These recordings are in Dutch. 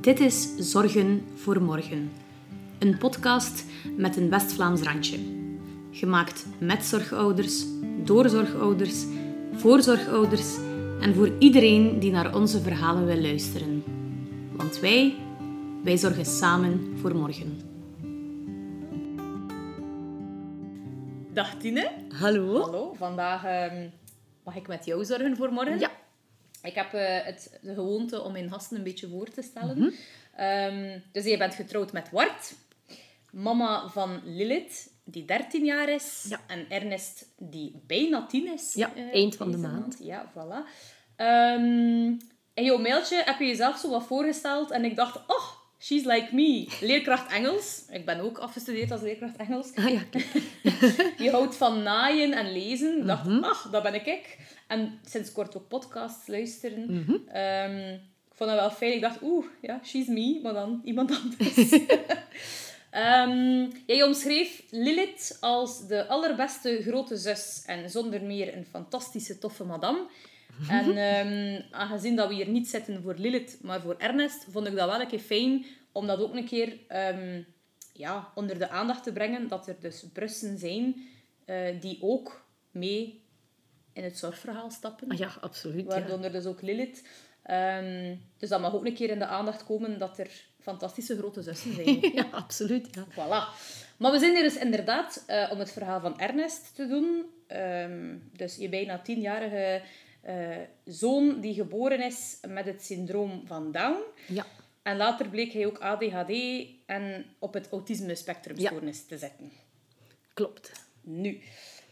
Dit is Zorgen voor Morgen. Een podcast met een West-Vlaams randje. Gemaakt met zorgouders, door zorgouders, voor zorgouders en voor iedereen die naar onze verhalen wil luisteren. Want wij, wij zorgen samen voor morgen. Dag Tine. Hallo. Hallo, vandaag ehm, mag ik met jou zorgen voor morgen. Ja. Ik heb eh, het, de gewoonte om mijn gasten een beetje voor te stellen. Mhm. Ehm, dus je bent getrouwd met Wart, mama van Lilith, die 13 jaar is, Ja. en Ernest, die bijna 10 is. Ja, eh, eind van de maand. Ja, voilà. Ehm, in jouw mailtje heb je jezelf zo wat voorgesteld en ik dacht, oh, she's like me. Leerkracht Engels. Ik ben ook afgestudeerd als leerkracht Engels. Ah ja. Je houdt van naaien en lezen. Ik dacht, Mhm. ach, dat ben ik ik. En sinds kort ook podcasts luisteren. Mhm. Ehm, ik vond dat wel fijn. Ik dacht, oeh, ja, she's me, maar dan iemand anders. Ehm, jij omschreef Lilith als de allerbeste grote zus en zonder meer een fantastische, toffe madame. En ehm, aangezien dat we hier niet zitten voor Lilith, maar voor Ernest, vond ik dat wel een keer fijn om dat ook een keer ehm, ja, onder de aandacht te brengen. Dat er dus Brussen zijn eh, die ook mee in het zorgverhaal stappen. Ah ja, absoluut. Ja. Waaronder dus ook Lilith. Ehm, dus dat mag ook een keer in de aandacht komen dat er fantastische grote zussen zijn. ja, absoluut. Ja. Voilà. Maar we zijn hier dus inderdaad eh, om het verhaal van Ernest te doen. Ehm, dus je bijna tienjarige eh zoon die geboren is met het syndroom van Down. ja. En later bleek hij ook ADHD en op het autisme-spectrumstoornis te zitten. Klopt. Nu,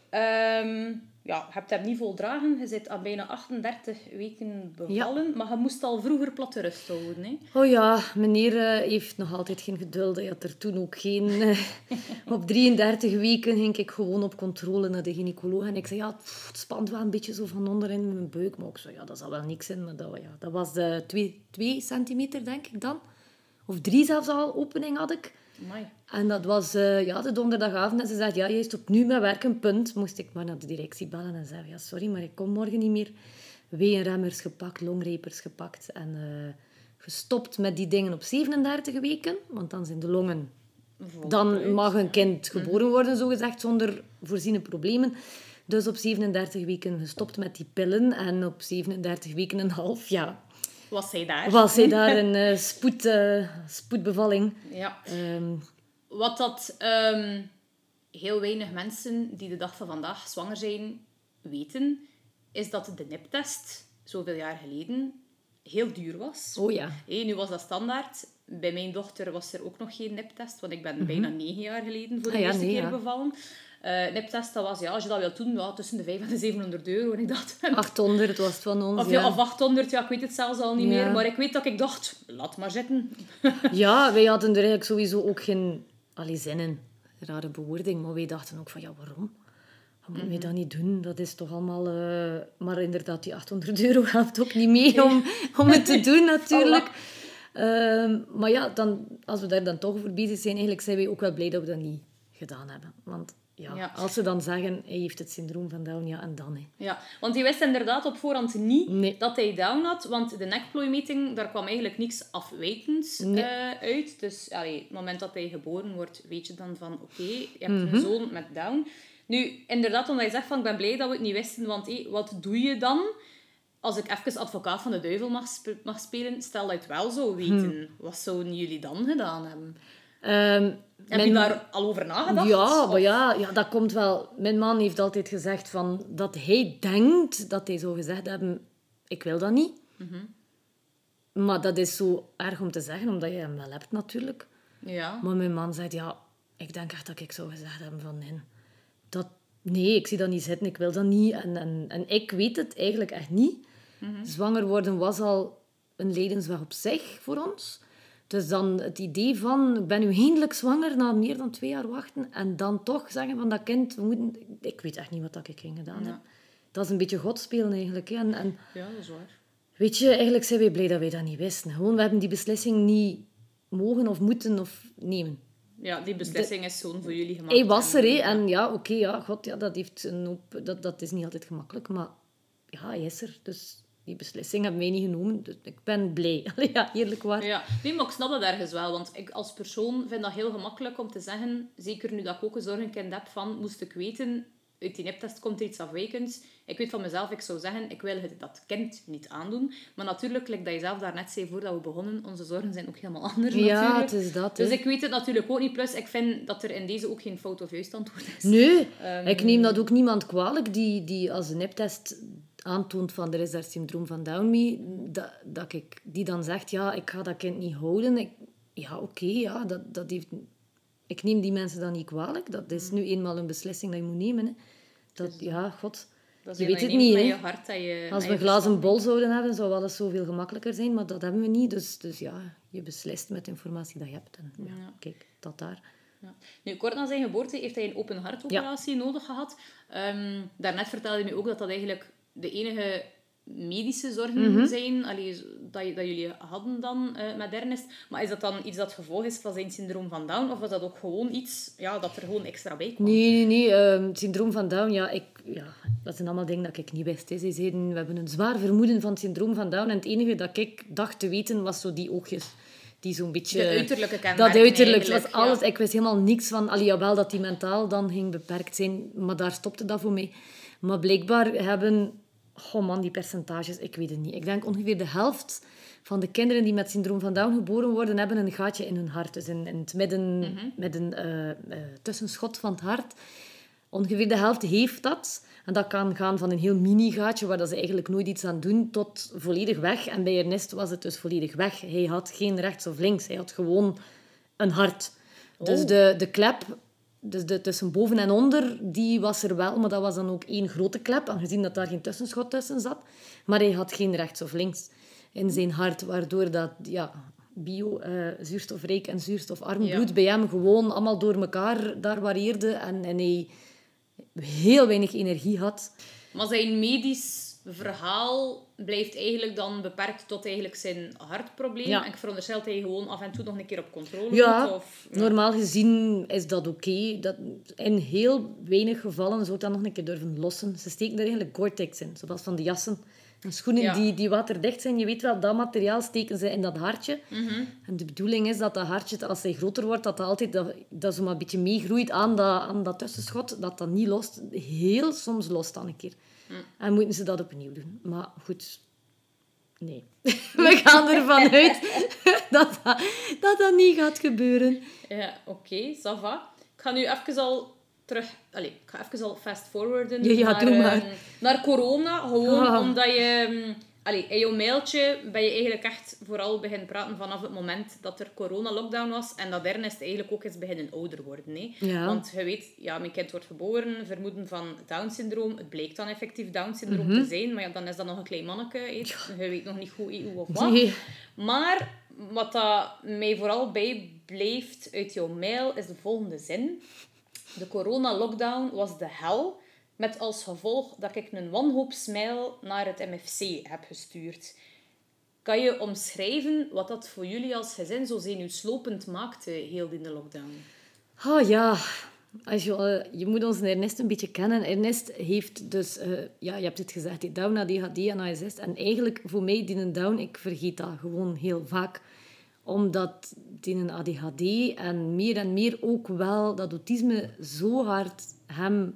ehm, ja, je hebt hem niet voldragen. Je zit aan bijna 38 weken bevallen. Maar je moest al vroeger platte rust houden. Hè? Oh ja, meneer eh, heeft nog altijd geen geduld. Hij had er toen ook geen... eh, op 33 weken ging ik gewoon op controle naar de gynaecoloog. En ik zei, ja, pff, het spant wel een beetje zo van onder in mijn buik. Maar ik zei, ja, dat zal wel niks zijn. Maar dat, ja, dat was eh 2 centimeter, denk ik dan. Of drie zelfs al, opening had ik. Amai. En dat was eh, ja, de donderdagavond. En ze zei, ja, je stopt nu met werken, punt. Moest ik maar naar de directie bellen en zei, ja, sorry, maar ik kom morgen niet meer. Weenremmers gepakt, longrepers gepakt. En eh, gestopt met die dingen op 37 weken. Want dan zijn de longen... Dan mag een kind geboren worden, zogezegd, zonder voorziene problemen. Dus op 37 weken gestopt met die pillen. En op 37 weken en een half, ja, Was hij daar? was daar een eh, spoed, eh, spoedbevalling. Ja. Ehm, Wat dat ehm, heel weinig mensen die de dag van vandaag zwanger zijn weten, is dat de niptest zoveel jaar geleden heel duur was. oh ja. Hé, nu was dat standaard. Bij mijn dochter was er ook nog geen niptest, want ik ben bijna negen jaar geleden voor de Ah ja, eerste nee, keer ja. bevallen. Eh niptest, dat was, ja, als je dat wilt doen, ja, tussen de 500 en de 700 euro. En ik dacht, 800 was het van ons. of, ja. of 800, ja, ik weet het zelfs al niet Ja. meer. Maar ik weet dat ik dacht, laat maar zitten. Ja, wij hadden er eigenlijk sowieso ook geen allee, zin in. Rare bewoording, maar wij dachten ook van ja, waarom? Waarom moeten wij dat niet doen? Dat is toch allemaal... eh, Maar inderdaad, die 800 euro helpt ook niet mee om, om het te doen natuurlijk. Ehm, maar ja, dan, als we daar dan toch voor bezig zijn, eigenlijk zijn wij ook wel blij dat we dat niet gedaan hebben. Want ja, Ja. als ze dan zeggen, hij heeft het syndroom van Down, ja, en dan hè. Ja, want die wist inderdaad op voorhand niet Nee. dat hij down had. Want de nekplooimeting, daar kwam eigenlijk niks afwijkends Nee. eh, uit. Dus allee, het moment dat hij geboren wordt, weet je dan van... Oké, je hebt Mhm. een zoon met down. Nu, inderdaad, omdat je zegt van... Ik ben blij dat we het niet wisten. Want hé, wat doe je dan... Als ik even advocaat van de duivel mag, sp- mag spelen, stel dat je het wel zou weten. Hm. Wat zouden jullie dan gedaan hebben? Ehm, Heb mijn- je daar al over nagedacht? Ja, Of- maar ja, ja, dat komt wel. Mijn man heeft altijd gezegd van, dat hij denkt dat hij zou gezegd hebben, ik wil dat niet. Maar dat is zo erg om te zeggen, omdat je hem wel hebt natuurlijk. Ja. Maar mijn man zei, ja, ik denk echt dat ik zou gezegd hebben van, nee, dat, nee, ik zie dat niet zitten, ik wil dat niet. En, en, en ik weet het eigenlijk echt niet. Zwanger worden was al een levensweg op zich voor ons. Dus dan het idee van, ik ben nu eindelijk zwanger na meer dan twee jaar wachten. En dan toch zeggen van dat kind, we moeten... Ik weet echt niet wat dat ik ging gedaan heb. Dat is een beetje God spelen eigenlijk. hè. En, en ja, dat is waar. weet je, eigenlijk zijn wij blij dat wij dat niet wisten. Gewoon, we hebben die beslissing niet mogen of moeten of nemen. Ja, die beslissing is gewoon voor jullie gemaakt. Hij was er, hè. En- ja, oké, ja, god, ja, dat, heeft een hoop, dat, dat is niet altijd gemakkelijk. Maar ja, hij is er. Dus die beslissing hebben wij niet genomen. Dus ik ben blij. Ja, eerlijk waar. Ja, nee, maar ik snap dat ergens wel. Want ik als persoon vind dat heel gemakkelijk om te zeggen, zeker nu dat ik ook een zorgenkind heb, van moest ik weten, uit die neptest komt er iets afwijkends. Ik weet van mezelf, ik zou zeggen, ik wil het dat kind niet aandoen. Maar natuurlijk, like dat je zelf daarnet zei voordat we begonnen, onze zorgen zijn ook helemaal anders Ja, natuurlijk. het is dat. Dus ik weet het natuurlijk ook niet. Plus, ik vind dat er in deze ook geen fout of juist antwoord is. Nee, Ehm, ik neem dat ook niemand kwalijk die, die als een neptest aantoont van er is daar syndroom van Down dat, dat ik die dan zegt, ja, ik ga dat kind niet houden. Ik, ja, oké, ja, dat, dat heeft... Ik neem die mensen dan niet kwalijk. Dat is nu eenmaal een beslissing dat je moet nemen. Hè. Dat, ja, god. Dat Je weet het niet, hè. je hart dat je, Als we een glazen bol zouden hebben, zou alles zoveel gemakkelijker zijn. Maar dat hebben we niet. Dus, dus ja, je beslist met de informatie dat je hebt. En ja, Ja. kijk, dat daar. Ja. Nu, kort na zijn geboorte heeft hij een open hartoperatie nodig gehad. Ehm, daarnet vertelde je me ook dat dat eigenlijk de enige medische zorgen Mhm. zijn allee, dat, dat jullie hadden dan eh, met Ernest. Maar is dat dan iets dat gevolg is van zijn syndroom van Down? Of was dat ook gewoon iets ja, dat er gewoon extra bij kwam? Nee, nee, nee. ehm, het syndroom van Down, ja, ik, ja, dat zijn allemaal dingen dat ik niet wist. Hè. Ze zeiden, we hebben een zwaar vermoeden van het syndroom van Down. En het enige dat ik dacht te weten, was zo die oogjes. Die zo'n beetje... De uiterlijke kenmerken Dat uiterlijk, was alles. ja. Ik wist helemaal niks van... Allee, jawel, dat die mentaal dan ging beperkt zijn. Maar daar stopte dat voor mij. Maar blijkbaar hebben... Oh man, die percentages, ik weet het niet. Ik denk ongeveer de helft van de kinderen die met syndroom van Down geboren worden, hebben een gaatje in hun hart. Dus in, in het midden, Mhm. met een eh, eh, tussenschot van het hart. Ongeveer de helft heeft dat. En dat kan gaan van een heel mini gaatje, waar dat ze eigenlijk nooit iets aan doen, tot volledig weg. En bij Ernest was het dus volledig weg. Hij had geen rechts of links. Hij had gewoon een hart. Dus Oh. de, de klep, dus de, tussen boven en onder, die was er wel. Maar dat was dan ook één grote klep, aangezien dat daar geen tussenschot tussen zat. Maar hij had geen rechts of links in zijn hart, waardoor dat... Ja, bio, eh, zuurstofrijk en zuurstofarm Ja. bloed bij hem gewoon allemaal door elkaar daar varieerde. En, en hij heel weinig energie had. Maar zijn medisch verhaal blijft eigenlijk dan beperkt tot eigenlijk zijn hartprobleem. Ja. En ik veronderstel dat hij gewoon af en toe nog een keer op controle Ja, moet. Of, ja. normaal gezien is dat oké. Dat In heel weinig gevallen zou ik dat nog een keer durven lossen. Ze steken er eigenlijk Gore-Tex in, zoals van de jassen. En schoenen Ja. die, die waterdicht zijn, je weet wel, dat materiaal steken ze in dat hartje. Mhm. En de bedoeling is dat dat hartje, als hij groter wordt, dat dat altijd dat, dat zo maar een beetje meegroeit aan dat, aan dat tussenschot, dat dat niet lost. Heel soms lost dan een keer. Mm. En moeten ze dat opnieuw doen. Maar goed, nee. We gaan ervan uit dat dat, dat dat niet gaat gebeuren. Ja, oké, ça va. Ik ga nu even al terug... Allee, ik ga even al fast forwarden Ja, ja, naar, ehm, naar corona. Gewoon Ah. omdat je... Allee, in jouw mailtje ben je eigenlijk echt vooral beginnen praten vanaf het moment dat er corona-lockdown was. En dat Ernest eigenlijk ook is beginnen ouder worden. Hè. Ja. Want je weet, ja, mijn kind wordt geboren, vermoeden van Down-syndroom. Het bleek dan effectief Down-syndroom Mhm. te zijn. Maar ja, dan is dat nog een klein manneke. hè. Je weet nog niet goed hoe of wat. Nee. Maar wat dat mij vooral bijblijft uit jouw mail is de volgende zin. De corona-lockdown was de hel, met als gevolg dat ik een wanhoopsmail naar het MFC heb gestuurd. Kan je omschrijven wat dat voor jullie als gezin zo zenuwslopend maakte, heel in de lockdown? Oh ja, Als je, eh, je moet onze Ernest een beetje kennen. Ernest heeft dus, eh, ja, je hebt het gezegd, die Down, ADHD en ASS. En eigenlijk, voor mij, die Down, ik vergeet dat gewoon heel vaak. Omdat die een ADHD en meer en meer ook wel dat autisme zo hard hem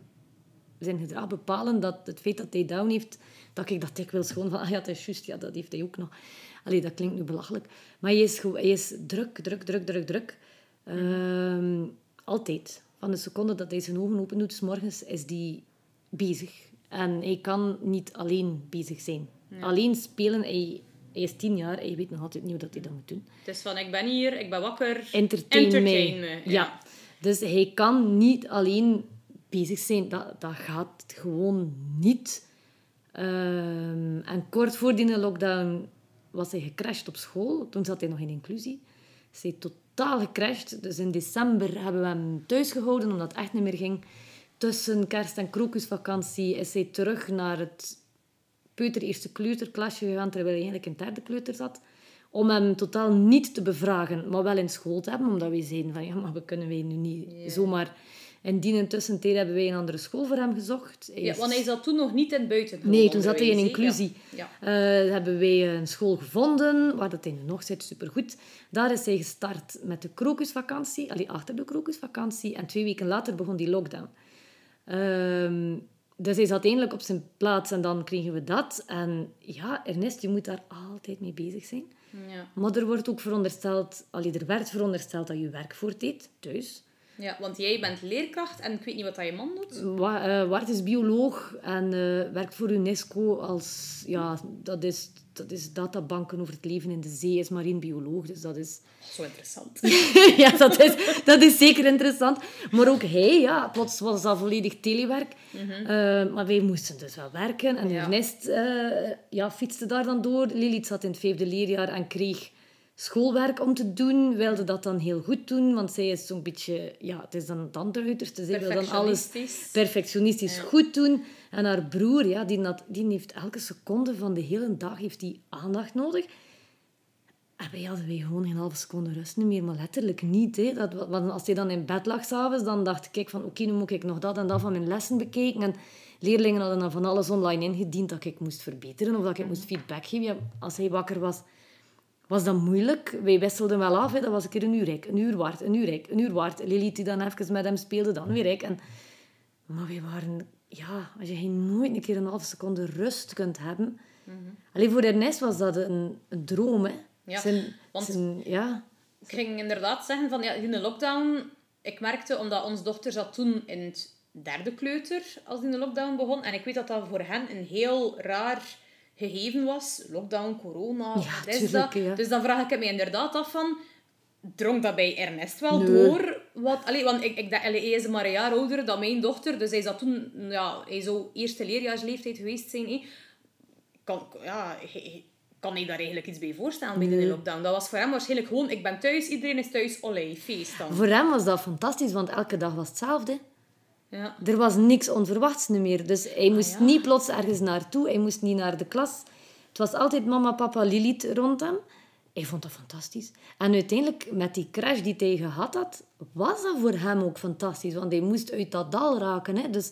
zijn gedrag bepalen, dat het feit dat hij Down heeft, dat ik dat dikwijls gewoon van, ah ja, dat is juist, ja, dat heeft hij ook nog. Allee, dat klinkt nu belachelijk. Maar hij is, hij is druk, druk, druk, druk, druk. Ehm, altijd. Van de seconde dat hij zijn ogen open doet, 's morgens, is hij bezig. En hij kan niet alleen bezig zijn. Alleen spelen, hij, hij is tien jaar, hij weet nog altijd niet hoe dat hij dat moet doen. Het is van, ik ben hier, ik ben wakker. Entertain, Entertain mij. me, Ja. ja. Dus hij kan niet alleen bezig zijn. Dat, dat gaat gewoon niet. Ehm, en kort voor die lockdown was hij gecrashed op school. Toen zat hij nog in inclusie. Is hij totaal gecrashed. Dus in december hebben we hem thuis gehouden, omdat het echt niet meer ging. Tussen kerst- en krokusvakantie is hij terug naar het peuter eerste kleuterklasje gegaan, terwijl hij eigenlijk in derde kleuter zat. Om hem totaal niet te bevragen, maar wel in school te hebben. Omdat wij zeiden van, ja, maar we kunnen wij nu niet zomaar In die intussen hebben wij een andere school voor hem gezocht. Hij Ja, want hij zat toen nog niet in buiten. Nee, toen zat hij in inclusie. Ja. Eh, hebben wij een school gevonden, waar dat hij nu nog zit, supergoed. Daar is hij gestart met de krokusvakantie, allee, achter de krokusvakantie. En twee weken later begon die lockdown. Ehm, dus hij zat eindelijk op zijn plaats en dan kregen we dat. En ja, Ernest, je moet daar altijd mee bezig zijn. Ja. Maar er wordt ook verondersteld, allee, er werd verondersteld dat je werk voordeed, thuis. Ja, want jij bent leerkracht en ik weet niet wat dat je man doet. Wa eh, Wart is bioloog en eh, werkt voor UNESCO als... Ja, dat is, dat is databanken over het leven in de zee. is marine bioloog, dus dat is... Zo interessant. ja, dat is, dat is zeker interessant. Maar ook hij, ja, plots was dat volledig telewerk. Eh, maar wij moesten dus wel werken. En Ja. Ernest ja, fietste daar dan door. Lilith zat in het vijfde leerjaar en kreeg schoolwerk om te doen. Wilde dat dan heel goed doen, want zij is zo'n beetje... Ja, het is dan het andere uiterste. Zij wil dan alles Perfectionistisch. goed doen. En haar broer, ja, die, had- die heeft elke seconde van de hele dag heeft die aandacht nodig. En wij hadden wij gewoon geen halve seconde rust meer, maar letterlijk niet. Hè. Dat, wa- want als hij dan in bed lag s'avonds, dan dacht ik van oké, nu moet ik nog dat en dat van mijn lessen bekijken. En leerlingen hadden dan van alles online ingediend dat ik moest verbeteren of dat ik moest feedback geven. Ja, als hij wakker was, was dat moeilijk. Wij wisselden wel af. Hè. Dat was een keer een uur rijk, een uur waard, een uur rijk, een uur waard. Lilith die dan even met hem speelde, dan weer rijk. En, maar wij waren... Ja, als je geen nooit een keer een halve seconde rust kunt hebben... Alleen voor Ernest was dat een, een droom, hè. Ja, Zijn- want- zijn- ja. Ik ging inderdaad zeggen van ja, in de lockdown, ik merkte omdat onze dochter zat toen in het derde kleuter als die de lockdown begon. En ik weet dat dat voor hen een heel raar gegeven was. Lockdown, corona, wat is dat? ja. Dus dan vraag ik me inderdaad af van, drong dat bij Ernest wel Nee. door? Wat, allee, want ik, ik, hij is maar een jaar ouder dan mijn dochter, dus hij zat toen, ja, hij zou eerste leerjaarsleeftijd geweest zijn. Kan, ja, hij- kan hij daar eigenlijk iets bij voorstellen bij de lockdown? Dat was voor hem waarschijnlijk gewoon, ik ben thuis, iedereen is thuis, olé, feest dan. Voor hem was dat fantastisch, want elke dag was hetzelfde. Ja. Er was niks onverwachts meer. Dus hij moest Ah, ja. niet plots ergens naartoe. Hij moest niet naar de klas. Het was altijd mama, papa, Lilith rond hem. Hij vond dat fantastisch. En uiteindelijk, met die crash die hij gehad had, was dat voor hem ook fantastisch. Want hij moest uit dat dal raken. Hè. Dus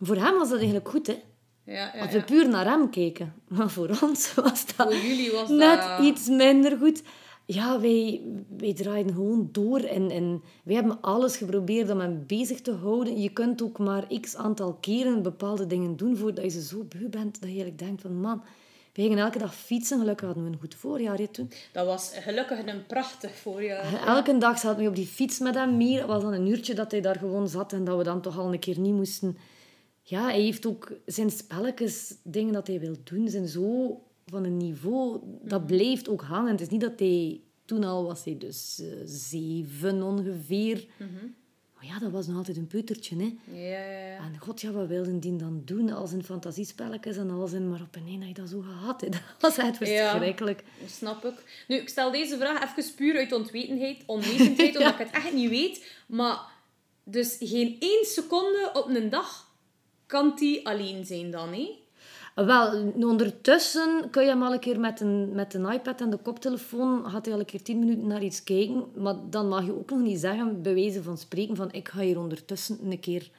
voor hem was dat eigenlijk goed, hè. Ja, ja, Als ja. we puur naar hem keken. Maar voor ons was dat Voor jullie was net dat... iets minder goed. Ja, wij, wij draaiden gewoon door. En, en wij hebben alles geprobeerd om hem bezig te houden. Je kunt ook maar x aantal keren bepaalde dingen doen voordat je ze zo beu bent dat je eigenlijk denkt van man, we gingen elke dag fietsen. Gelukkig hadden we een goed voorjaar hè, toen. Dat was gelukkig een prachtig voorjaar. Elke dag zaten we op die fiets met hem mee. Het was dan een uurtje dat hij daar gewoon zat en dat we dan toch al een keer niet moesten. Ja, hij heeft ook zijn spelletjes, dingen dat hij wil doen, zijn zo van een niveau dat blijft ook hangen. Het is niet dat hij toen al was, hij dus eh, zeven ongeveer. Maar ja, dat was nog altijd een peutertje, hè. Ja, ja, ja. En god, ja, wat wilden die dan doen? Als in fantasiespelletjes en alles in, maar op een had je dat zo gehad. Hè. Dat was echt Ja. verschrikkelijk. Dat snap ik. Nu, ik stel deze vraag even puur uit ontwetenheid, onwetendheid, omdat ik het echt niet weet. Maar dus geen één seconde op een dag kan die alleen zijn dan, hè? Wel, ondertussen kun je hem al een keer met een, met een iPad en de koptelefoon, gaat hij al een keer tien minuten naar iets kijken. Maar dan mag je ook nog niet zeggen, bij wijze van spreken, van ik ga hier ondertussen een keer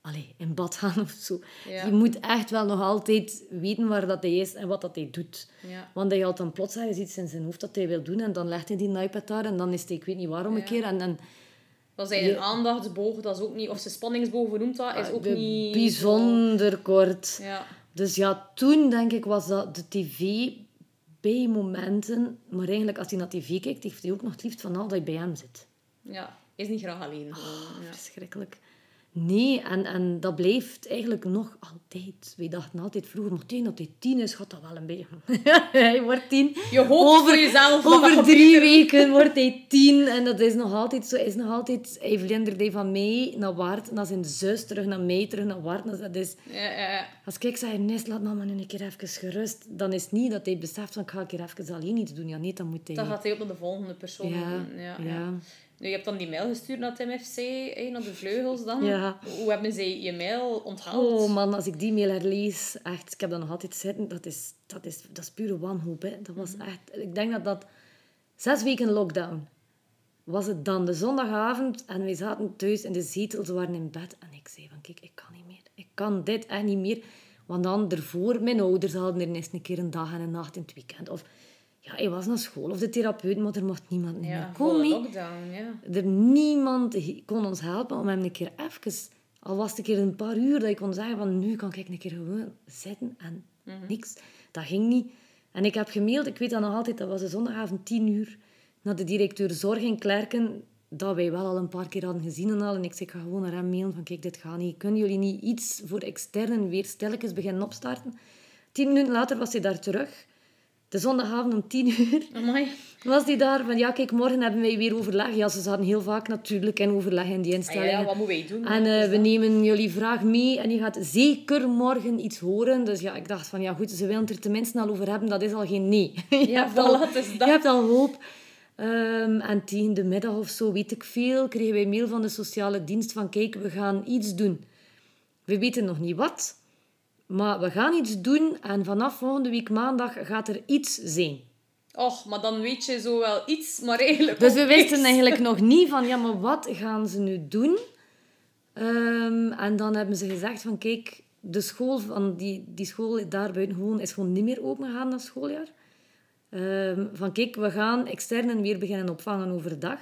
allee, in bad gaan of zo. Ja. Je moet echt wel nog altijd weten waar dat hij is en wat dat hij doet. Ja. Want hij had dan plots ergens iets in zijn hoofd dat hij wil doen en dan legt hij die iPad daar en dan is hij, ik weet niet waarom, een keer. En, en Was hij een aandachtsboog, dat is ook niet... Of zijn spanningsboog, hoe noemt dat? Is ook Ah, de niet... bijzonder kort. Ja. Dus ja, toen denk ik was dat de tv bij momenten... Maar eigenlijk, als hij naar tv kijkt, heeft hij ook nog het liefst van al dat hij bij hem zit. Ja. Is niet graag alleen. ja. Verschrikkelijk. Nee, en, en dat blijft eigenlijk nog altijd. Wij dachten altijd vroeger, maar tegen dat hij tien is, gaat dat wel een beetje... hij wordt tien. Je hoopt voor jezelf Over drie weken wordt hij tien. En dat is nog altijd zo. Hij is nog altijd... Hij vlindert hij van mij naar Waard, naar zijn zus, terug naar mij, terug naar Waard. Dat is... Ja. Als ik zeg, Ernest, laat mama nu een keer even gerust, dan is het niet dat hij beseft van, ik ga een keer even alleen iets doen. Ja, nee, dan moet hij... Dan gaat hij op naar de volgende persoon. ja, doen. ja. Nu, je hebt dan die mail gestuurd naar Tim FC, hè, naar de vleugels dan. Ja. Hoe hebben zij je mail onthaald? Oh man, als ik die mail herlees, echt, ik heb dat nog altijd zitten, dat is, dat is, dat is pure wanhoop. Hè. Dat was echt... Ik denk dat dat... Zes weken lockdown. was het dan de zondagavond en wij zaten thuis in de zetel, ze waren in bed. En ik zei van, kijk, ik kan niet meer. Ik kan dit echt niet meer. Want dan ervoor, mijn ouders hadden er eens een keer een dag en een nacht in het weekend. Of ja, hij was naar school of de therapeut, maar er mocht niemand meer Ja, komen. volle lockdown, ja. Er niemand kon ons helpen om hem een keer even, al was het een keer een paar uur, dat ik kon zeggen van nu kan ik een keer gewoon zitten en niks. Dat ging niet. En ik heb gemaild, ik weet dat nog altijd, dat was de zondagavond tien uur, naar de directeur zorg in Klerken, dat wij wel al een paar keer hadden gezien en al. En ik zei, ik ga gewoon naar hem mailen van kijk, dit gaat niet. Kunnen jullie niet iets voor externen weer stilletjes beginnen opstarten? Tien minuten later was hij daar terug. De zondagavond om tien uur Amai. was die daar van, ja, kijk, morgen hebben wij weer overleg. Ja, ze zaten heel vaak natuurlijk in overleg in die Ah, ja, instellingen. ja, wat moeten wij doen? En eh, Dus we nemen jullie vraag mee en je gaat zeker morgen iets horen. Dus ja, ik dacht van, ja goed, ze willen het er tenminste al over hebben. Dat is al geen nee. je, Ja, hebt al, is dat. je hebt al hoop. Ehm, en tegen de middag of zo, weet ik veel, kregen wij mail van de sociale dienst van, kijk, we gaan iets doen. We weten nog niet wat, maar we gaan iets doen en vanaf volgende week maandag gaat er iets zijn. Och, maar dan weet je zo wel iets, maar eigenlijk Dus we wisten niks. eigenlijk nog niet van, ja, maar wat gaan ze nu doen? Ehm, en dan hebben ze gezegd van, kijk, de school van die, die school daar buiten gewoon is gewoon niet meer open gegaan dat schooljaar. Ehm, van, kijk, we gaan externen weer beginnen opvangen overdag.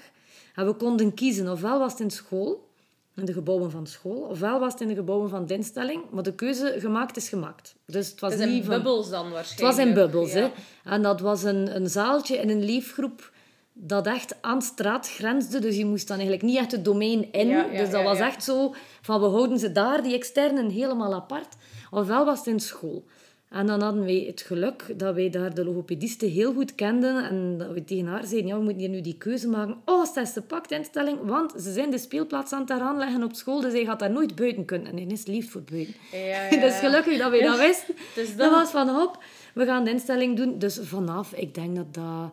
En we konden kiezen, ofwel was het in school, in de gebouwen van school, ofwel was het in de gebouwen van de instelling. Maar de keuze gemaakt is gemaakt. Dus het was Het niet in van... bubbels dan Het waarschijnlijk. was in bubbels, ja. hè. En dat was een, een zaaltje in een leefgroep dat echt aan straat grensde. Dus je moest dan eigenlijk niet echt het domein in. Ja, ja, dus dat was echt zo van, we houden ze daar, die externen, helemaal apart. Ofwel was het in school. En dan hadden wij het geluk dat wij daar de logopediste heel goed kenden. En dat we tegen haar zeiden, ja, we moeten hier nu die keuze maken. Oh, ze pakt instelling, want ze zijn de speelplaats aan het aanleggen op school. Dus hij gaat daar nooit buiten kunnen. En hij is lief voor buiten. Ja, ja, Dus gelukkig dat wij dat wisten. Dus dat... dat- was van, hop, we gaan de instelling doen. Dus vanaf, ik denk dat dat...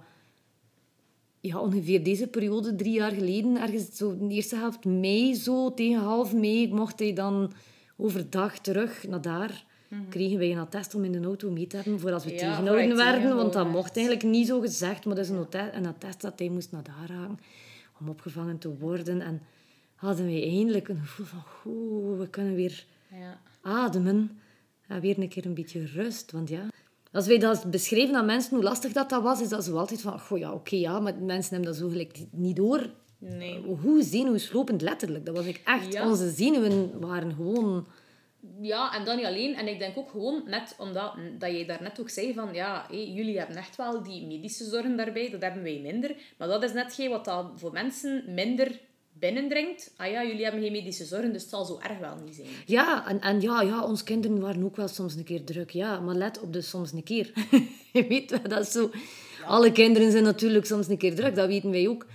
Ja, ongeveer deze periode, drie jaar geleden, ergens zo de eerste helft mei, zo tegen half mei, mocht hij dan overdag terug naar daar. Kregen wij een attest om in de auto mee te hebben voor als we Ja, tegenhouden voor hij werden. Want dat tegengehouden mocht eigenlijk niet zo gezegd, maar dat is een, atte- een attest dat hij moest naar daar gaan om opgevangen te worden. En hadden wij eindelijk een gevoel van, goh, we kunnen weer Ja. ademen en weer een keer een beetje rust. Want ja, als wij dat beschreven aan mensen, hoe lastig dat, dat was, is dat zo altijd van, goh ja, oké, ja, maar mensen hebben dat zo gelijk niet door. Nee. Hoe zenuwslopend, letterlijk. Dat was ik echt. Ja. Onze zenuwen waren gewoon... Ja, en dan niet alleen. En ik denk ook gewoon, net omdat dat jij daarnet ook zei van, ja, hé, jullie hebben echt wel die medische zorg daarbij, dat hebben wij minder. Maar dat is net geen wat dat voor mensen minder binnendringt. Ah ja, jullie hebben geen medische zorg, dus het zal zo erg wel niet zijn. Ja, en, en ja, ja, onze kinderen waren ook wel soms een keer druk. Ja, maar let op de soms een keer. Je weet wel, dat is zo... Alle kinderen zijn natuurlijk soms een keer druk, dat weten wij ook.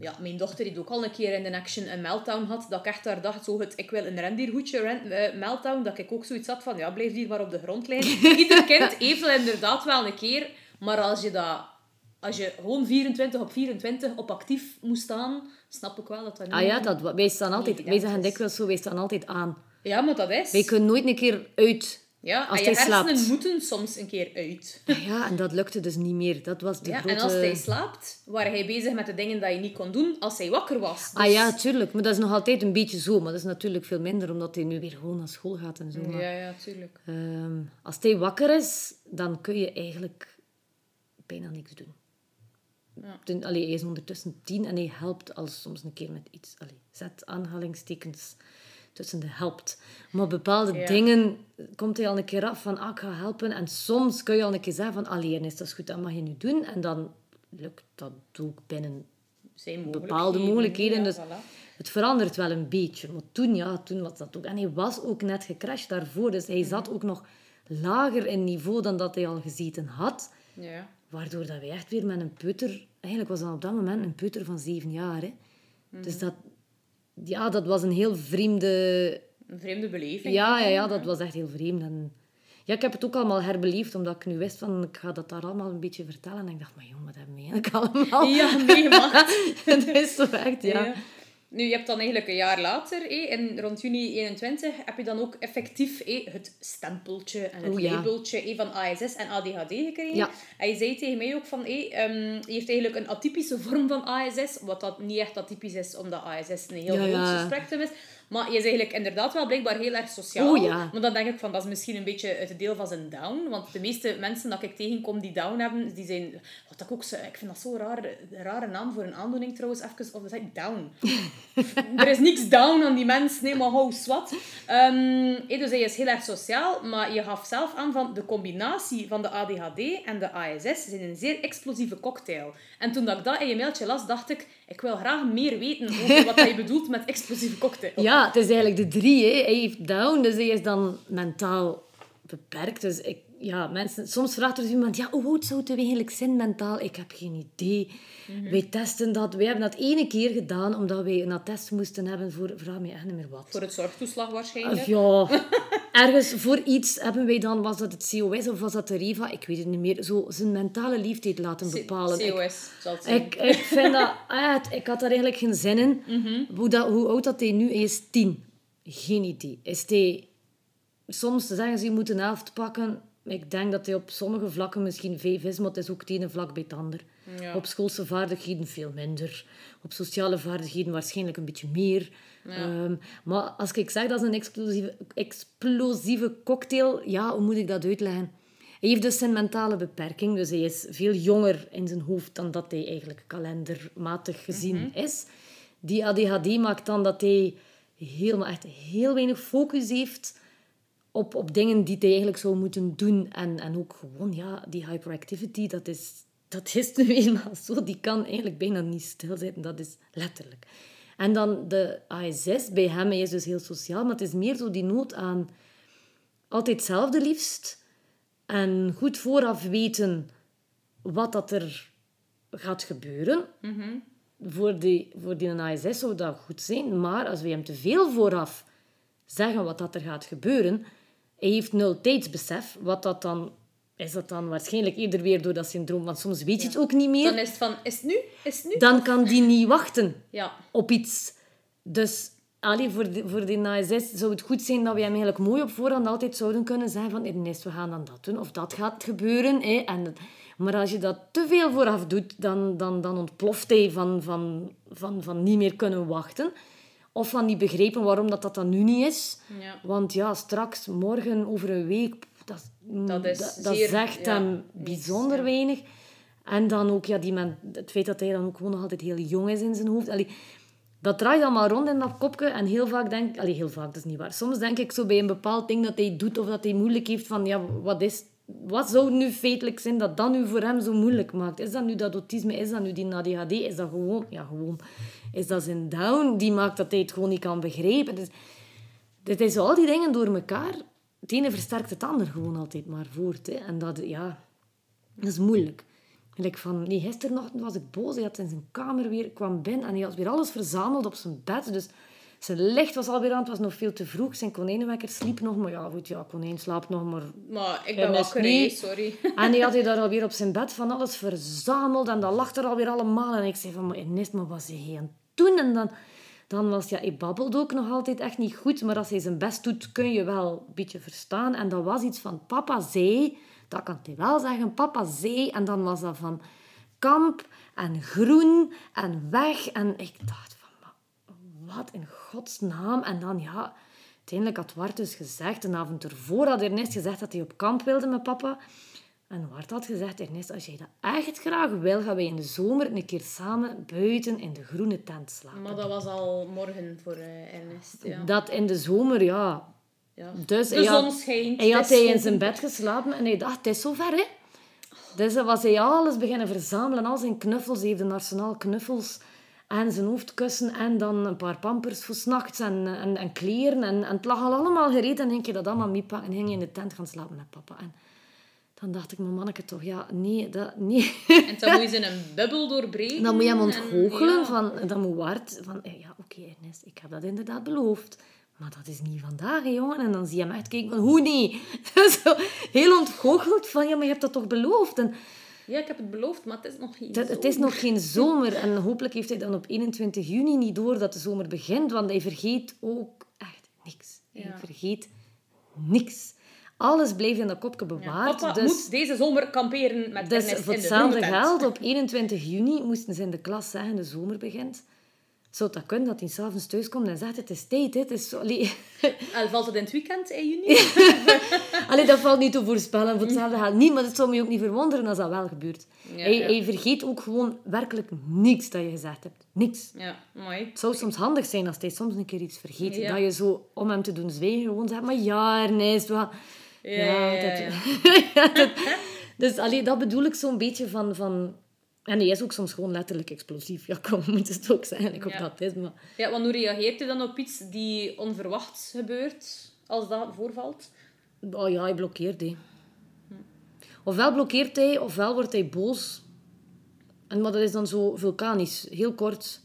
Ja, mijn dochter heeft ook al een keer in de action een meltdown gehad. Dat ik echt daar dacht, zo het, ik wil een rendierhoedje ren, eh, meltdown. Dat ik ook zoiets had van, ja, blijf hier maar op de grond liggen. Ieder kind heeft dat inderdaad wel een keer. Maar als je dat... Als je gewoon 24 op 24 op actief moet staan, snap ik wel dat dat niet... Ah ja, dat, wij staan altijd... Wij zeggen dikwijls zo, wij staan altijd aan. Ja, maar dat is... Wij kunnen nooit een keer uit Ja, als en hij je hersenen slaapt. moeten soms een keer uit. Ja, en dat lukte dus niet meer. Dat was de Ja, grote... En als hij slaapt, waren hij bezig met de dingen die je niet kon doen als hij wakker was. Ah Dus- ja, tuurlijk. Maar dat is nog altijd een beetje zo. Maar dat is natuurlijk veel minder, omdat hij nu weer gewoon naar school gaat en zo. Maar, Ja, ja, tuurlijk. ehm, als hij wakker is, dan kun je eigenlijk bijna niks doen. Ja. Allee, hij is ondertussen tien en hij helpt al soms een keer met iets. Allee, zet aanhalingstekens tussen de helpt. Maar bepaalde Ja. dingen komt hij al een keer af van, ah, ik ga helpen. En soms kun je al een keer zeggen van, allee, is dat is goed, dat mag je nu doen. En dan lukt dat ook binnen Zijn bepaalde mogelijkheden. Ja, dus voilà. het verandert wel een beetje. Maar toen, ja, toen was dat ook. En hij was ook net gecrashed daarvoor. Dus hij zat ook nog lager in niveau dan dat hij al gezeten had. Ja. Waardoor dat wij echt weer met een peuter... Eigenlijk was dat op dat moment een peuter van zeven jaar. Hè. Mhm. Dus dat... Ja, dat was een heel vreemde... Een vreemde beleving. Ja, ja, ja, dat was echt heel vreemd. En ja, ik heb het ook allemaal herbeleefd, omdat ik nu wist van... Ik ga dat daar allemaal een beetje vertellen. En ik dacht, maar jongen, wat we eigenlijk allemaal... Ja, meegemaakt. Het is zo echt, ja. Ja. Nu, je hebt dan eigenlijk een jaar later, hé, in, rond juni 21, heb je dan ook effectief hé, het stempeltje en het ja. labeltje hé, van ASS en ADHD gekregen. Ja. En je zei tegen mij ook van, hé, ehm, je heeft eigenlijk een atypische vorm van ASS, wat dat niet echt atypisch is, omdat ASS een heel groot ja. spectrum is. Maar je is eigenlijk inderdaad wel blijkbaar heel erg sociaal. Ja. Maar dan denk ik van, dat is misschien een beetje het deel van zijn down. Want de meeste mensen dat ik tegenkom die down hebben, die zijn... Wat ik ook. Ik vind dat zo raar, een rare naam voor een aandoening trouwens. Even, of zeg ik down? er is niks down aan die mensen. Nee, maar hou wat. Ehm, hé, dus hij is heel erg sociaal. Maar je gaf zelf aan van de combinatie van de ADHD en de ASS zijn een zeer explosieve cocktail. En toen dat ik dat in je mailtje las, dacht ik... Ik wil graag meer weten over wat je bedoelt met explosieve cocktail. Ja, het is eigenlijk de drie. Hè. Hij heeft down, dus hij is dan mentaal beperkt. Dus ik, ja, mensen, soms vraagt er dus iemand, ja, hoe oud zou het eigenlijk zijn mentaal? Ik heb geen idee. Wij testen dat. Wij hebben dat ene keer gedaan, omdat wij een attest moesten hebben voor, vraag me echt niet meer wat. Voor het zorgtoeslag waarschijnlijk. Of ja, ergens voor iets hebben wij dan, was dat het COS of was dat de REVA? Ik weet het niet meer. Zo zijn mentale leeftijd laten bepalen. Ik- COS zal het zijn. ik, ik vind dat... echt- ik had daar eigenlijk geen zin in. hoe, dat, hoe oud dat hij nu is tien. Geen idee. Is hij... Soms zeggen ze, je moet een helft pakken. Ik denk dat hij op sommige vlakken misschien vijf is, maar het is ook het ene vlak bij het ander. Ja. Op schoolse vaardigheden veel minder. Op sociale vaardigheden waarschijnlijk een beetje meer. Ehm, maar als ik zeg dat is een explosieve, explosieve cocktail, ja, hoe moet ik dat uitleggen? Hij heeft dus zijn mentale beperking, dus hij is veel jonger in zijn hoofd dan dat hij eigenlijk kalendermatig gezien is. Die ADHD maakt dan dat hij helemaal echt heel weinig focus heeft op, op dingen die hij eigenlijk zou moeten doen. En, en ook gewoon, ja, die hyperactivity, dat is, dat is nu eenmaal zo. Die kan eigenlijk bijna niet stilzitten, dat is letterlijk. En dan de ASS, bij hem, hij is dus heel sociaal, maar het is meer zo die nood aan altijd hetzelfde liefst. En goed vooraf weten wat dat er gaat gebeuren. Voor, die, voor die ASS zou dat goed zijn. Maar als we hem te veel vooraf zeggen wat dat er gaat gebeuren, hij heeft nul tijdsbesef. Wat dat dan... Is dat dan waarschijnlijk eerder weer door dat syndroom? Want soms weet je het ook niet meer. Dan is het van, is het nu? Is het nu? Dan kan die niet wachten Ja. op iets. Dus allee, voor, de, voor die ASS zou het goed zijn dat we hem eigenlijk mooi op voorhand altijd zouden kunnen zeggen van Ernest, we gaan dan dat doen. Of dat gaat gebeuren. Hè. En, maar als je dat te veel vooraf doet, dan, dan, dan ontploft hij van, van, van, van niet meer kunnen wachten. Of van niet begrijpen waarom dat, dat dan nu niet is. Ja. Want ja, straks, morgen, over een week, dat, Dat is dat, dat zeer- zegt ja, hem bijzonder ja. weinig. En dan ook ja, die man, het feit dat hij dan ook gewoon nog altijd heel jong is in zijn hoofd. Allee, dat draait allemaal rond in dat kopje. En heel vaak denk ik... Heel vaak, dat is niet waar. Soms denk ik zo bij een bepaald ding dat hij doet of dat hij moeilijk heeft van... Ja, wat is... Wat zou nu feitelijk zijn dat dat nu voor hem zo moeilijk maakt? Is dat nu dat autisme? Is dat nu die ADHD? Is dat gewoon... Ja, gewoon. Is dat zijn down? Die maakt dat hij het gewoon niet kan begrijpen. Dus, dit is al die dingen door elkaar. Het ene versterkt het ander gewoon altijd maar voort. Hè. En dat, ja... Dat is moeilijk. Gelijk van, nee, gisterochtend was ik boos. Hij had in zijn kamer weer, kwam binnen en hij had weer alles verzameld op zijn bed. Dus zijn licht was alweer aan, het was nog veel te vroeg. Zijn konijnenwekker sliep nog, maar ja, goed, ja, konijn slaapt nog, maar... Maar ik ben wakker, niet- sorry. En hij had hij daar alweer op zijn bed van alles verzameld en dat lag er alweer allemaal. En ik zei van, maar Ernest, maar wat hij aan het doen? En dan, dan was, ja, hij babbelt ook nog altijd echt niet goed, maar als hij zijn best doet, kun je wel een beetje verstaan. En dat was iets van, papa zei, dat kan hij wel zeggen, papa zei. En dan was dat van kamp en groen en weg. En ik dacht wat in godsnaam? En dan, ja, uiteindelijk had Wart dus gezegd, een avond ervoor had Ernest gezegd dat hij op kamp wilde met papa. En Wart had gezegd, Ernest, als jij dat echt graag wil, gaan wij in de zomer een keer samen buiten in de groene tent slapen. Maar dat was al morgen voor eh, Ernest, ja. Dat in de zomer, ja. ja. Dus de hij had- zon schijnt. Hij had hij in zijn bed geslapen en hij dacht, het is zover, hè. Dus dan was hij alles beginnen verzamelen, al zijn knuffels. Hij heeft een arsenaal knuffels en zijn hoofdkussen en dan een paar pampers voor 's nachts en, en, en kleren. En, en het lag al allemaal gereed en ging je dat allemaal meepakken en ging je in de tent gaan slapen met papa. En dan dacht ik, mijn manneke toch, ja, nee, dat, nee. En dan moet je ze in een bubbel doorbreken. Dan moet je hem en- ontgoochelen. ja. Van, dan moet Wart van, eh, ja, oké Ernest, ik heb dat inderdaad beloofd. Maar dat is niet vandaag, hè, jongen. En dan zie je hem echt kijken van, hoe niet? Zo heel ontgoocheld van, ja, maar je hebt dat toch beloofd? En Ja, ik heb het beloofd, maar het is nog geen Het, het is nog geen zomer. En hopelijk heeft hij dan op 21 juni niet door dat de zomer begint. Want hij vergeet ook echt niks. Hij Ja. vergeet niks. Alles blijft in dat kopje Ja, bewaard. papa dus moet deze zomer kamperen met dus voor in de hetzelfde geld, op 21 juni moesten ze in de klas zeggen, de zomer begint. Zou dat kunnen, dat hij s'avonds thuis komt en zegt, het is tijd, het is. Allee, En valt het in het weekend in juni? Allee, dat valt niet te voorspellen, voor hetzelfde geld niet, maar het zou me ook niet verwonderen als dat wel gebeurt. Ja, hij, ja. hij vergeet ook gewoon werkelijk niks dat je gezegd hebt. Niks. Ja, mooi. Het zou soms handig zijn als hij soms een keer iets vergeet. Ja. Dat je zo, om hem te doen zwijgen, gewoon zegt, maar ja, Ernest, wat... Ja, dat- dat- dus allee, dat bedoel ik zo'n beetje van, van... En hij is ook soms gewoon letterlijk explosief. Ja, kom, we moeten het ook zeggen. Ik Ja. dat is, maar... Ja, want hoe reageert u dan op iets die onverwachts gebeurt, als dat voorvalt? Oh ja, hij blokkeert, hij. Ofwel blokkeert hij, ofwel wordt hij boos. En, maar dat is dan zo vulkanisch. Heel kort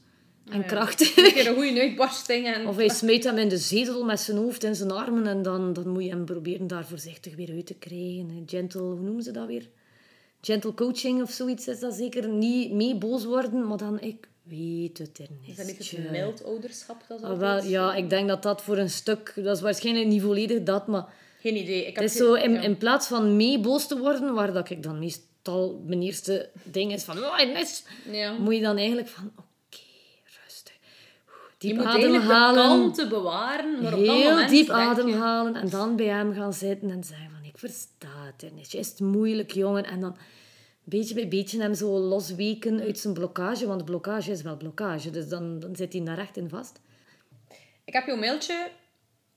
en krachtig. Een keer een goede uitbarsting en... Of hij smijt hem in de zetel met zijn hoofd in zijn armen en dan, dan moet je hem proberen daar voorzichtig weer uit te krijgen. Gentle, hoe noemen ze dat weer? Gentle coaching of zoiets is dat zeker. Niet mee boos worden, maar dan, ik weet het er niet. Is dat niet het mild ouderschap? Dat is Ah, wel, ja, ik denk dat dat voor een stuk... Dat is waarschijnlijk niet volledig dat, maar... Geen idee. Ik heb Het is geen- zo, in, plaats van mee boos te worden, waar dat ik dan meestal mijn eerste ding is van... Oh, mis, Ja. moet je dan eigenlijk van... Oké, rustig. Je Diep moet eigenlijk de ademhalen. kalmte bewaren, maar op dat Heel diep ademhalen en dan bij hem gaan zitten en zeggen van ik versta het niet. Is het moeilijk, jongen? En dan beetje bij beetje hem zo losweken uit zijn blokkage, want blokkage is wel blokkage, dus dan, dan zit hij daar echt in vast. Ik heb jouw mailtje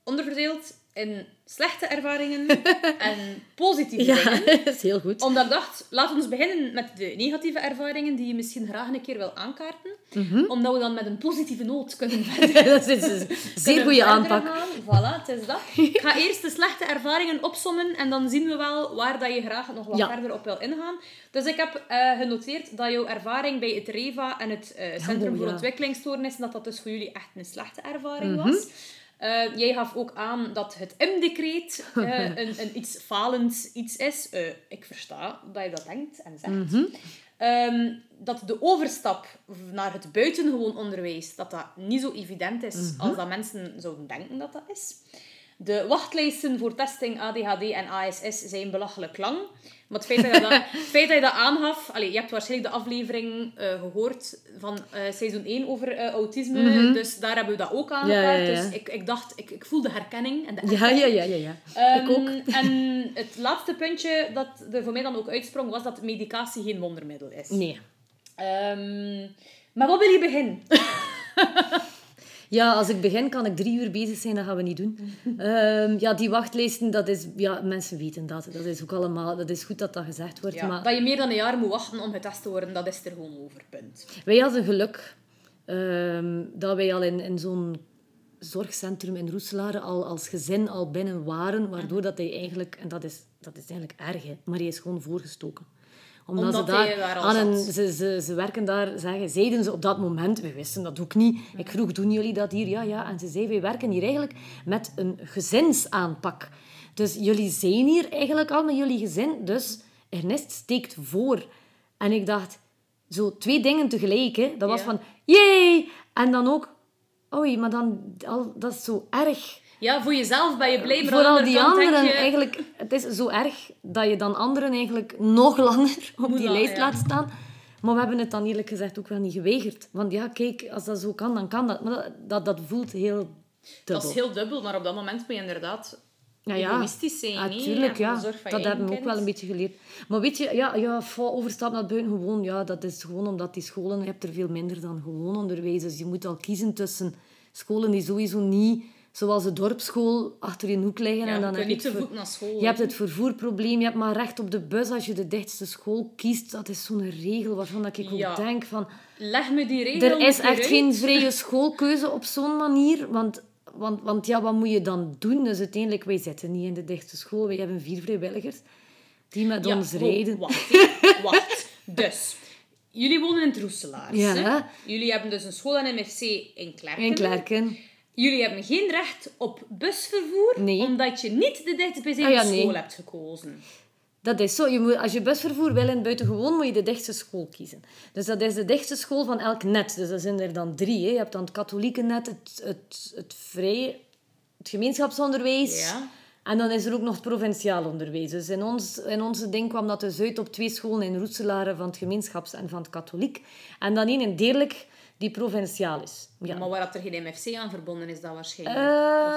onderverdeeld in slechte ervaringen en positieve Ja, dingen. dat is heel goed. Omdat ik dacht, laat ons beginnen met de negatieve ervaringen die je misschien graag een keer wil aankaarten. Mhm. Omdat we dan met een positieve noot kunnen verder dat is een zeer goede aanpak. gaan. Voilà, het is dat. Ik ga eerst de slechte ervaringen opsommen en dan zien we wel waar dat je graag nog wat Ja. verder op wil ingaan. Dus ik heb eh, genoteerd dat jouw ervaring bij het REVA en het eh, Centrum oh, voor ja. Ontwikkelingsstoornissen, dat dat dus voor jullie echt een slechte ervaring Mhm. was. Eh, jij gaf ook aan dat het M-decreet eh, een, een iets falend iets is. Eh, ik versta dat je dat denkt en zegt. Mhm. Ehm, dat de overstap naar het buitengewoon onderwijs dat dat niet zo evident is Mhm. als dat mensen zouden denken dat dat is. De wachtlijsten voor testing ADHD en ASS zijn belachelijk lang. Maar het feit dat je dat, het feit dat, je dat aangaf... Allee, je hebt waarschijnlijk de aflevering eh, gehoord van eh, seizoen 1 over eh, autisme. Dus daar hebben we dat ook. Mhm. Ja, ja, ja. Dus ik, ik dacht, ik, ik voel de herkenning. En de Ja, ja, ja, ja. ja. Ehm, ik ook. En het laatste puntje dat er voor mij dan ook uitsprong, was dat medicatie geen wondermiddel is. Nee. Ehm, maar wat wil je beginnen? Ja, als ik begin kan ik drie uur bezig zijn, dat gaan we niet doen. Ehm, ja, die wachtlijsten, dat is... Ja, mensen weten dat. Dat is ook allemaal... Dat is goed dat dat gezegd wordt, Ja, maar... Dat je meer dan een jaar moet wachten om getest te worden, dat is er gewoon over, punt. Wij hadden geluk ehm, dat wij al in, in zo'n zorgcentrum in Roeselare al als gezin al binnen waren, waardoor dat hij eigenlijk, en dat is, dat is eigenlijk erg, hè, maar hij is gewoon voorgestoken. Omdat, Omdat ze daar, aan een, ze, ze, ze werken daar, zeggen, zeiden ze op dat moment, we wisten dat ook niet. Ik vroeg, doen jullie dat hier? Ja, ja. En ze zei, wij werken hier eigenlijk met een gezinsaanpak. Dus jullie zijn hier eigenlijk al met jullie gezin, dus Ernest steekt voor. En ik dacht, zo twee dingen tegelijk. Hè. Dat was Ja. van, yay! En dan ook, oei, maar dan, al, dat is zo erg. Ja, voor jezelf ben je blij, maar Voor al die anderen, je... eigenlijk, het is zo erg dat je dan anderen eigenlijk nog langer op Moet die lijst ja. laat staan. Maar we hebben het dan eerlijk gezegd ook wel niet geweigerd. Want ja, kijk, als dat zo kan, dan kan dat. Maar dat, dat, dat voelt heel dubbel. Dat is heel dubbel, maar op dat moment moet je inderdaad Ja, ja. egoïstisch zijn. en ja. van Dat hebben we ook wel een beetje geleerd. Maar weet je, ja, ja voor overstap naar buiten gewoon, ja, dat is gewoon omdat die scholen, je hebt er veel minder dan gewoon onderwijs. Dus je moet al kiezen tussen scholen die sowieso niet, zoals de dorpsschool, achter je hoek liggen. Ja, en je dan kunt heb niet je te voet naar school. je hebt het vervoerprobleem, je hebt maar recht op de bus als je de dichtste school kiest. Dat is zo'n regel waarvan dat ik ook Ja. denk van... Leg me die regel Er is echt uit. geen vrije schoolkeuze op zo'n manier. Want, want, want ja, wat moet je dan doen? Dus uiteindelijk, wij zitten niet in de dichtste school. Wij hebben vier vrijwilligers die met Ja, ons ho, rijden. Wacht, wacht. Dus, jullie wonen in het Roeselaars. Ja. Jullie hebben dus een school en MFC in Klerken. In Klerken. Jullie hebben geen recht op busvervoer, Nee. omdat je niet de dichtstbijzijnde Ah ja, nee. school hebt gekozen. Dat is zo. Je moet, als je busvervoer wil in buitengewoon, moet je de dichtste school kiezen. Dus dat is de dichtste school van elk net. Dus dat zijn er dan drie. Hè. Je hebt dan het katholieke net, het, het, het vrije, het gemeenschapsonderwijs. Ja. En dan is er ook nog het provinciaal onderwijs. Dus in ons, in onze ding kwam dat dus uit op twee scholen in Roetselare van het gemeenschaps- en van het katholiek. En dan één in Deerlijk, die provinciaal is. Ja. Maar waar dat er geen MFC aan verbonden is, dat waarschijnlijk.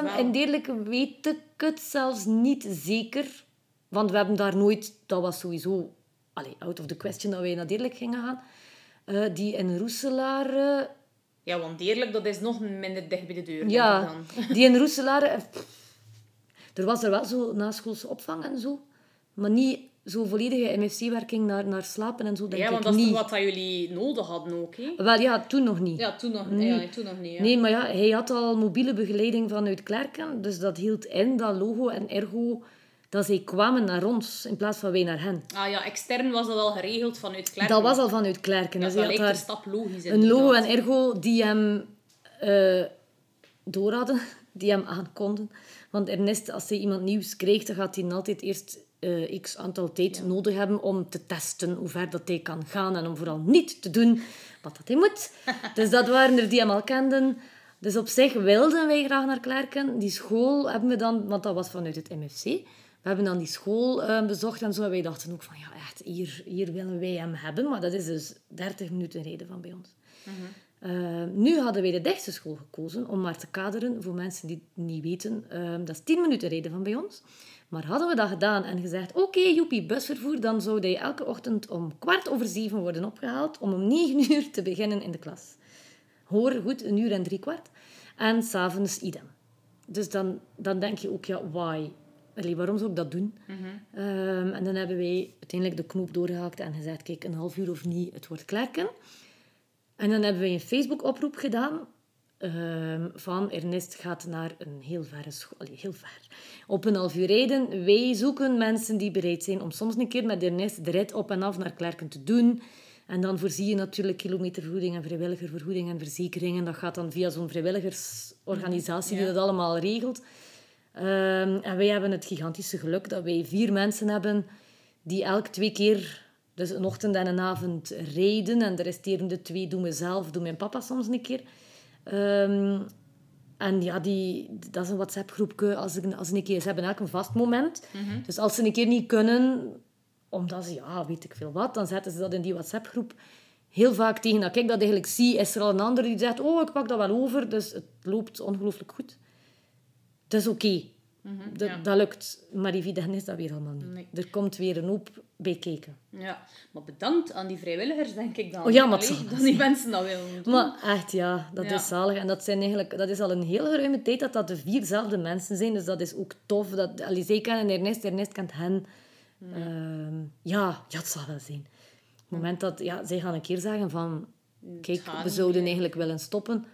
Wel? in Deerlijk weet ik het zelfs niet zeker. Want we hebben daar nooit... Dat was sowieso allee, out of the question dat wij naar Deerlijk gingen gaan. Eh, die in Roeselare... Ja, want Deerlijk, dat is nog minder dicht bij de deur. Ja, dan. die in Roeselare... eh, pff, Er was er wel zo naschoolse opvang en zo. Maar niet zo volledige MFC-werking naar, naar slapen en zo, denk Ja, want ik dat is niet. wat dat jullie nodig hadden ook, hè? Wel ja, toen nog niet. Ja, toen nog, Nee. ja, toen nog niet. Ja. Nee, maar ja, hij had al mobiele begeleiding vanuit Klerken. Dus dat hield in dat logo en ergo dat zij kwamen naar ons in plaats van wij naar hen. Ah ja, extern was dat al geregeld vanuit Klerken. Dat was al vanuit Klerken. Ja, dus dat lijkt een stap logisch. een logo en ergo die hem eh door hadden, die hem aankonden. Want Ernest, als hij iemand nieuws krijgt, dan gaat hij altijd eerst eh, x aantal tijd nodig hebben om te testen hoe ver dat hij kan gaan en om vooral niet te doen wat dat hij moet. dus dat waren er die hem al kenden. Dus op zich wilden wij graag naar Klerken. Die school hebben we dan, want dat was vanuit het MFC. We hebben dan die school eh, bezocht en zo. En wij dachten ook van, ja, echt, hier, hier willen wij hem hebben. Maar dat is dus 30 minuten rijden van bij ons. Eh, nu hadden wij de dichtste school gekozen, om maar te kaderen voor mensen die het niet weten. eh, dat is 10 minuten rijden van bij ons. Maar hadden we dat gedaan en gezegd, oké, joepie, busvervoer, dan zou hij elke ochtend om kwart over zeven worden opgehaald om om negen uur te beginnen in de klas. Hoor goed, een uur en drie kwart. En s'avonds idem. Dus dan, dan denk je ook, ja, why? Allee, waarom zou ik dat doen? Ehm, en dan hebben wij uiteindelijk de knoop doorgehaakt en gezegd, kijk, een half uur of niet, het wordt klerken. En dan hebben wij een Facebook-oproep gedaan ehm, van Ernest gaat naar een heel verre school. Allee, heel ver. Op een half uur rijden. Wij zoeken mensen die bereid zijn om soms een keer met Ernest de rit op en af naar Klerken te doen. En dan voorzie je natuurlijk kilometervergoeding en vrijwilligervergoeding en verzekeringen. Dat gaat dan via zo'n vrijwilligersorganisatie die dat allemaal regelt. Ehm, en wij hebben het gigantische geluk dat wij vier mensen hebben die elk twee keer, dus een ochtend en een avond, rijden. En de resterende twee doen we zelf, doen mijn papa soms een keer. Ehm, en ja, die, dat is een WhatsApp-groepje. Als, ze- als ze een keer, ze hebben elk een vast moment. Dus als ze een keer niet kunnen, omdat ze, ja, weet ik veel wat, dan zetten ze dat in die WhatsApp-groep. Heel vaak tegen dat ik dat eigenlijk zie, is er al een ander die zegt, oh, ik pak dat wel over. Dus het loopt ongelooflijk goed. Het is oké. Dat, ja. dat lukt. Maar evident is dat weer allemaal niet. Nee. Er komt weer een hoop bij kijken. Ja, maar bedankt aan die vrijwilligers, denk ik dan. Oh ja, maar Allee, dat die mensen dat willen doen. Maar echt, ja, dat Ja. is zalig. En dat, zijn eigenlijk, dat is al een hele geruime tijd dat dat de vierzelfde mensen zijn. Dus dat is ook tof. Dat, allee, zij kennen Ernest, Ernest kent hen. Ehm, ja, ja, het zal wel zijn. Op het moment dat... Ja, zij gaan een keer zeggen van... Kijk, we zouden eigenlijk willen stoppen.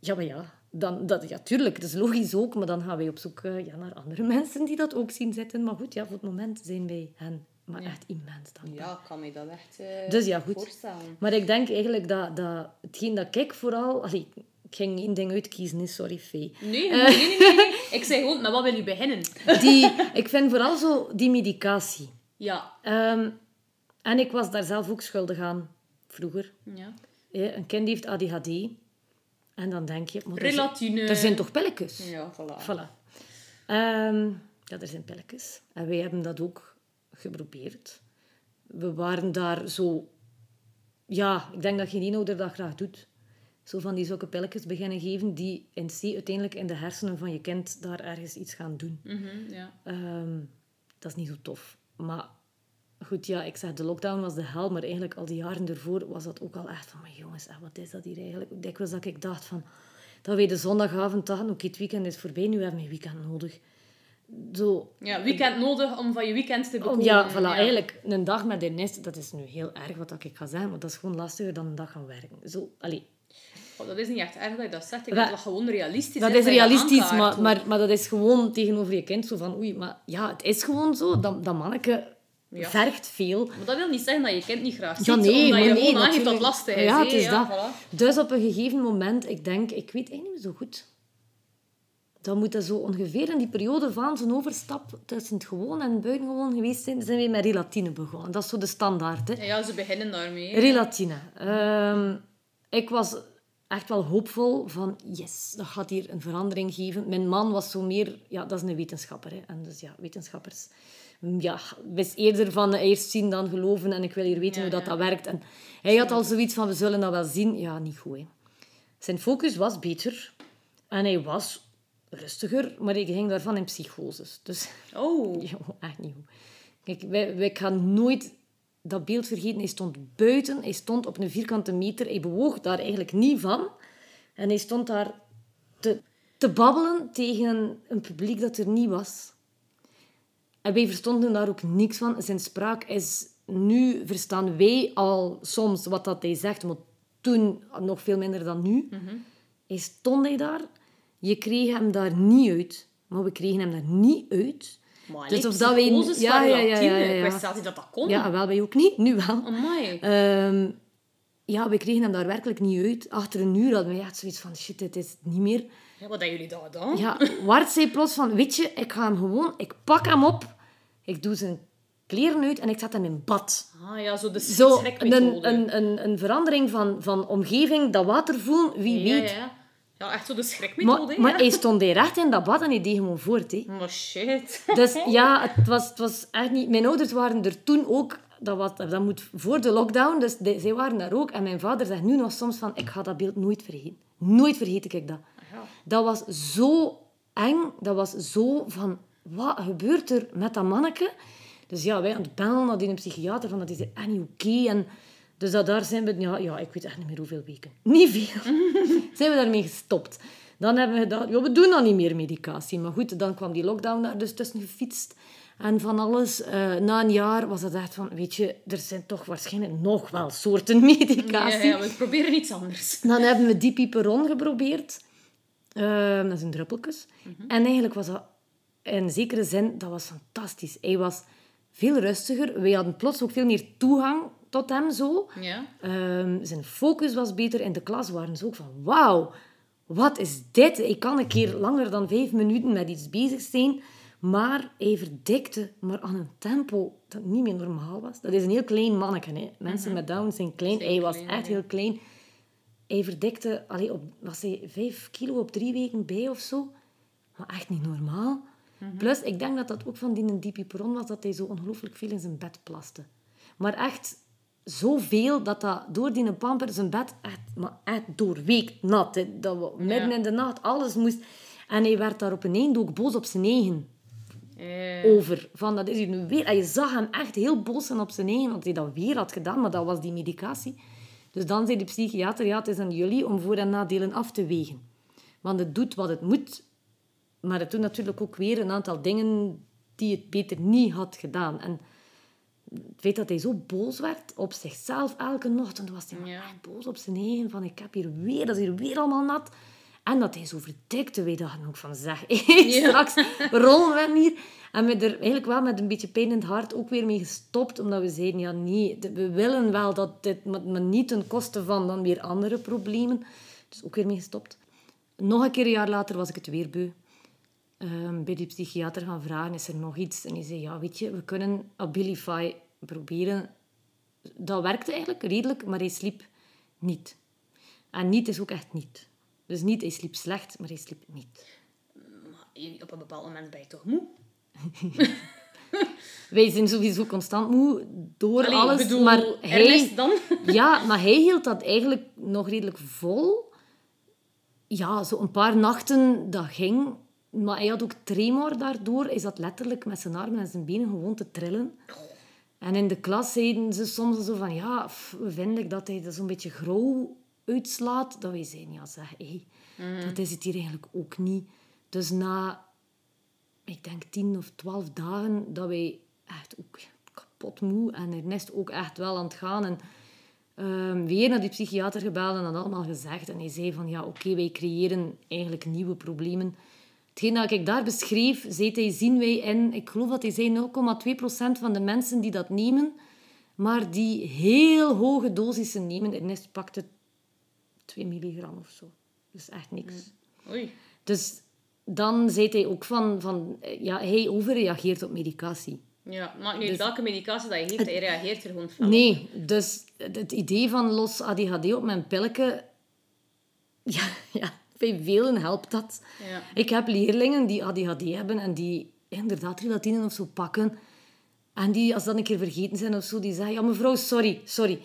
Ja, maar ja. Dan, dat, ja, tuurlijk, het is logisch ook. Maar dan gaan wij op zoek eh, ja, naar andere mensen die dat ook zien zitten. Maar goed, ja, voor het moment zijn wij hen. Maar echt immens dankbaar. Ja, ik kan me dat echt eh, Dus ja, goed. voorstellen. Maar ik denk eigenlijk dat, dat hetgeen dat ik vooral... Allee, ik ging één ding uitkiezen, sorry, Fee. Nee, nee, nee, nee, nee. Ik zei gewoon, met wat wil je beginnen? Die, ik vind vooral zo die medicatie. Ja. Ehm, en ik was daar zelf ook schuldig aan, vroeger. ja. Een kind heeft ADHD. En dan denk je... Maar er, zijn, Relatine. er zijn toch pilletjes? Ja, voilà. Voilà. Ehm, ja, er zijn pilletjes. En wij hebben dat ook geprobeerd. We waren daar zo... Ja, ik denk dat geen ouder dat graag doet. Zo van die zulke pilletjes beginnen geven die in C uiteindelijk in de hersenen van je kind daar ergens iets gaan doen. Mhm, ja. Ehm, dat is niet zo tof. Maar goed, ja, ik zeg, de lockdown was de hel, maar eigenlijk al die jaren ervoor was dat ook al echt van, maar jongens, wat is dat hier eigenlijk? Dikwijls dat ik dacht van, dat wij de zondagavond dachten, oké, het weekend is voorbij, nu hebben we een weekend nodig. Zo, ja, weekend nodig om van je weekend te bekomen. ja, voilà, eigenlijk een dag met Ernest, dat is nu heel erg wat ik ga zeggen, maar dat is gewoon lastiger dan een dag gaan werken. Zo, allee, Oh, dat is niet echt erg dat je dat zegt. Ik dat dat gewoon realistisch Dat is. dat realistisch, maar, maar, maar dat is gewoon tegenover je kind zo van oei, maar ja, het is gewoon zo. Dat, dat manneke Ja. vergt veel. Maar dat wil niet zeggen dat je kind niet graag ziet, Ja, nee, omdat maar je nee, aangeeft dat lastig is. Ja, het is dat. voilà. Dus op een gegeven moment, ik denk, ik weet eigenlijk niet zo goed. dan moet dat zo ongeveer in die periode van zijn overstap tussen het gewoon en het buitengewoon geweest zijn, zijn we met relatine begonnen. Dat is zo de standaard. Hè. Ja, ja, ze beginnen daarmee. Relatine. Ehm, ik was echt wel hoopvol van, yes, dat gaat hier een verandering geven. Mijn man was zo meer, ja, dat is een wetenschapper. Hè. En dus ja, wetenschappers, ja, wist eerder van eerst zien dan geloven en ik wil hier weten Ja, hoe dat, dat werkt. En hij had al zoiets van, we zullen dat wel zien. Ja, niet goed. Hè. Zijn focus was beter en hij was rustiger, maar hij ging daarvan in psychoses. Dus Oh. ja, echt niet goed. Kijk, wij, wij gaan nooit dat beeld vergeten. Hij stond buiten, hij stond op een vierkante meter, hij bewoog daar eigenlijk niet van. En hij stond daar te, te babbelen tegen een publiek dat er niet was. En wij verstonden daar ook niks van. Zijn spraak is... Nu verstaan wij al soms wat dat hij zegt, maar toen nog veel minder dan nu. Hij stond hij daar. Je kreeg hem daar niet uit. Maar we kregen hem daar niet uit. Maar Dus of dat wij- ja, ja, ja, ja, ja, ja. Ik wist zelfs niet dat dat kon. Ja, wel, wij ook niet. Nu wel. Amai. Ehm, ja, we kregen hem daar werkelijk niet uit. Achter een uur hadden we echt zoiets van, shit, dit is het niet meer. Ja, wat hebben jullie daar dan? Ja, Wart zei plots van, weet je, ik ga hem gewoon, ik pak hem op, ik doe zijn kleren uit en ik zet hem in bad. Ah ja, zo de Zo, een, een, een, een verandering van, van omgeving, dat water voelen, wie ja, weet. Ja. ja, echt zo de schrikmethode. Maar, maar hij stond daar recht in dat bad en hij deed gewoon voort. Hè. Maar shit. Dus ja, het was, het was echt niet... Mijn ouders waren er toen ook... Dat, was, dat moet voor de lockdown, dus die- zij waren daar ook. En mijn vader zegt nu nog soms van... Ik ga dat beeld nooit vergeten. Nooit vergeet ik dat. Ja. Dat was zo eng. Dat was zo van... Wat gebeurt er met dat manneke? Dus ja, wij aan het bellen naar die psychiater. Van, dat is echt niet oké. En dus dat, daar zijn we... Ja, ja, ik weet echt niet meer hoeveel weken. Niet veel. zijn we daarmee gestopt. Dan hebben we gedacht... Ja, we doen dan niet meer medicatie. Maar goed, dan kwam die lockdown daar dus tussen gefietst. En van alles. eh, na een jaar was het echt van... Weet je, er zijn toch waarschijnlijk nog wel soorten medicatie. ja, we proberen iets anders. Dan hebben we dipiperon geprobeerd. Ehm, dat zijn druppeltjes. En eigenlijk was dat in zekere zin dat was fantastisch. Hij was veel rustiger. Wij hadden plots ook veel meer toegang tot hem zo. Ja. Ehm, zijn focus was beter. In de klas waren ze ook van... Wauw, wat is dit? Ik kan een keer langer dan vijf minuten met iets bezig zijn. Maar hij verdikte, maar aan een tempo dat niet meer normaal was. Dat is een heel klein manneke. Hè. Mensen met Down zijn klein. Hij was klein, echt ja. heel klein. Hij verdikte... Allee, op, was hij vijf kilo op drie weken bij of zo? Maar echt niet normaal. Plus, ik denk dat dat ook van die dipiperon was, dat hij zo ongelooflijk veel in zijn bed plaste. Maar echt zoveel dat dat door die pamper zijn bed echt, maar echt doorweekt nat. Hè. Dat we midden in de nacht alles moest... En hij werd daar op een einde ook boos op zijn eigen Eh, over. Van, dat is hier nu weer... En je zag hem echt heel boos zijn op zijn eigen, want hij dat weer had gedaan, maar dat was die medicatie. Dus dan zei de psychiater, ja, het is aan jullie om voor- en nadelen af te wegen. Want het doet wat het moet, maar het doet natuurlijk ook weer een aantal dingen die het beter niet had gedaan. En het feit dat hij zo boos werd op zichzelf elke ochtend, was hij maar Ja. echt boos op zijn eigen. Van, ik heb hier weer, dat is hier weer allemaal nat. En dat hij zo verdikte. Wij dachten ook van, zeg, straks rollen we hier. En we er eigenlijk wel met een beetje pijn in het hart ook weer mee gestopt. Omdat we zeiden, ja nee, we willen wel dat dit, maar maar niet ten koste van dan weer andere problemen. Dus ook weer mee gestopt. Nog een keer een jaar later was ik het weer beu. Ehm, bij die psychiater gaan vragen, is er nog iets? En die zei, ja, weet je, we kunnen Abilify proberen. Dat werkte eigenlijk redelijk, maar hij sliep niet. En niet is ook echt niet. Dus niet, hij sliep slecht, maar hij sliep niet. op een bepaald moment ben je toch moe? Wij zijn sowieso constant moe door Allee, alles. bedoel, maar hij, dan? ja, maar hij hield dat eigenlijk nog redelijk vol. Ja, zo een paar nachten, dat ging. Maar hij had ook tremor daardoor. Hij zat letterlijk met zijn armen en zijn benen gewoon te trillen. En in de klas zeiden ze soms zo van... Ja, we vinden dat hij er zo'n beetje grauw uitslaat. Dat wij zeiden, ja zeg, hé, dat is het hier eigenlijk ook niet. Dus na ik denk tien of twaalf dagen dat wij echt ook kapot moe en Ernest ook echt wel aan het gaan. En ehm, weer naar die psychiater gebeld en dat allemaal gezegd. En hij zei van ja, oké, wij creëren eigenlijk nieuwe problemen. Hetgeen dat ik daar beschreef, zei hij, zien wij in, ik geloof dat hij zei 0,2% van de mensen die dat nemen, maar die heel hoge dosissen nemen. Ernest pakte 2 milligram of zo. Dus echt niks. Oei. Dus dan zei hij ook van, van ja, hij overreageert op medicatie. Ja, maar nu, welke medicatie dat je heeft, hij reageert er gewoon van. Nee, dus het idee van los ADHD op mijn pilletje... Ja, ja, bij velen helpt dat. Ja. Ik heb leerlingen die ADHD hebben en die inderdaad relatine of zo pakken. En die, als dat een keer vergeten zijn of zo, die zeggen... Ja, mevrouw, sorry, sorry.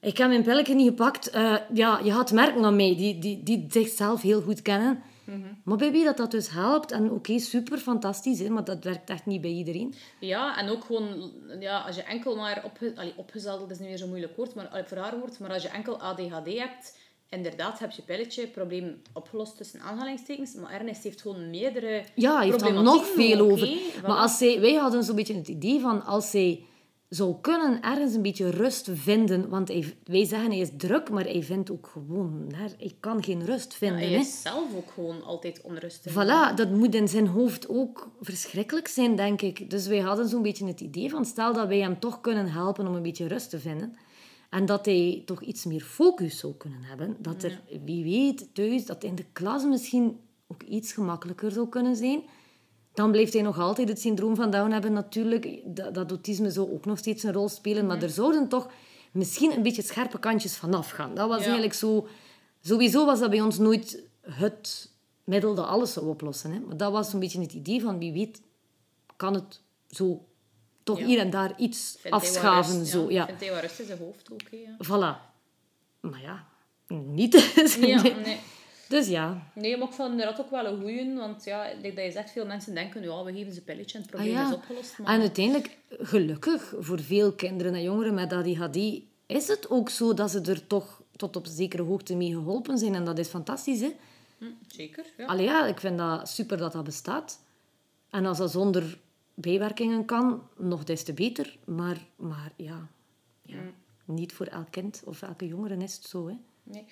Ik heb mijn pilletje niet gepakt. Eh, ja, je gaat merken aan mij, die, die, die zichzelf heel goed kennen. Maar bij wie dat, dat dus helpt, en oké, super, fantastisch, hè, maar dat werkt echt niet bij iedereen. Ja, en ook gewoon, ja, als je enkel maar opge allee, opgezadeld, is niet meer zo'n moeilijk woord, maar allee, voor haar woord, maar als je enkel ADHD hebt, inderdaad heb je pilletje, probleem opgelost tussen aanhalingstekens, maar Ernest heeft gewoon meerdere Ja, hij heeft daar nog veel over. Maar als zij, wij hadden zo'n beetje het idee van als zij zou kunnen ergens een beetje rust vinden, want hij, wij zeggen hij is druk, maar hij vindt ook gewoon, hij kan geen rust vinden. Hij hè. is zelf ook gewoon altijd onrustig. Voilà, dat moet in zijn hoofd ook verschrikkelijk zijn, denk ik. Dus wij hadden zo'n beetje het idee van, stel dat wij hem toch kunnen helpen om een beetje rust te vinden. En dat hij toch iets meer focus zou kunnen hebben. Dat er, wie weet, thuis, dat in de klas misschien ook iets gemakkelijker zou kunnen zijn. Dan blijft hij nog altijd het syndroom van Down hebben natuurlijk. Dat, dat autisme zou ook nog steeds een rol spelen. Maar er zouden toch misschien een beetje scherpe kantjes vanaf gaan. Dat was Ja. eigenlijk zo... Sowieso was dat bij ons nooit het middel dat alles zou oplossen. Hè? Maar dat was zo'n beetje het idee van, wie weet, kan het zo toch Ja. hier en daar iets Vindt afschaven. rust, zo, ja. Vindt hij wel rust in zijn hoofd ook, hè, ja. Voilà. Maar ja, niet. Ja, nee. Dus ja. Nee, maar ik vond inderdaad ook wel een goeie, want ja, dat je zegt, veel mensen denken, ja, we geven ze een pilletje en het Ah, probleem ja. is opgelost. Maar... En uiteindelijk, gelukkig voor veel kinderen en jongeren met ADHD, is het ook zo dat ze er toch tot op zekere hoogte mee geholpen zijn. En dat is fantastisch, hè? Hm, zeker, ja. Allee, ja, ik vind dat super dat dat bestaat. En als dat zonder bijwerkingen kan, nog des te beter. Maar, maar ja, ja niet voor elk kind of elke jongere is het zo, hè? Nee.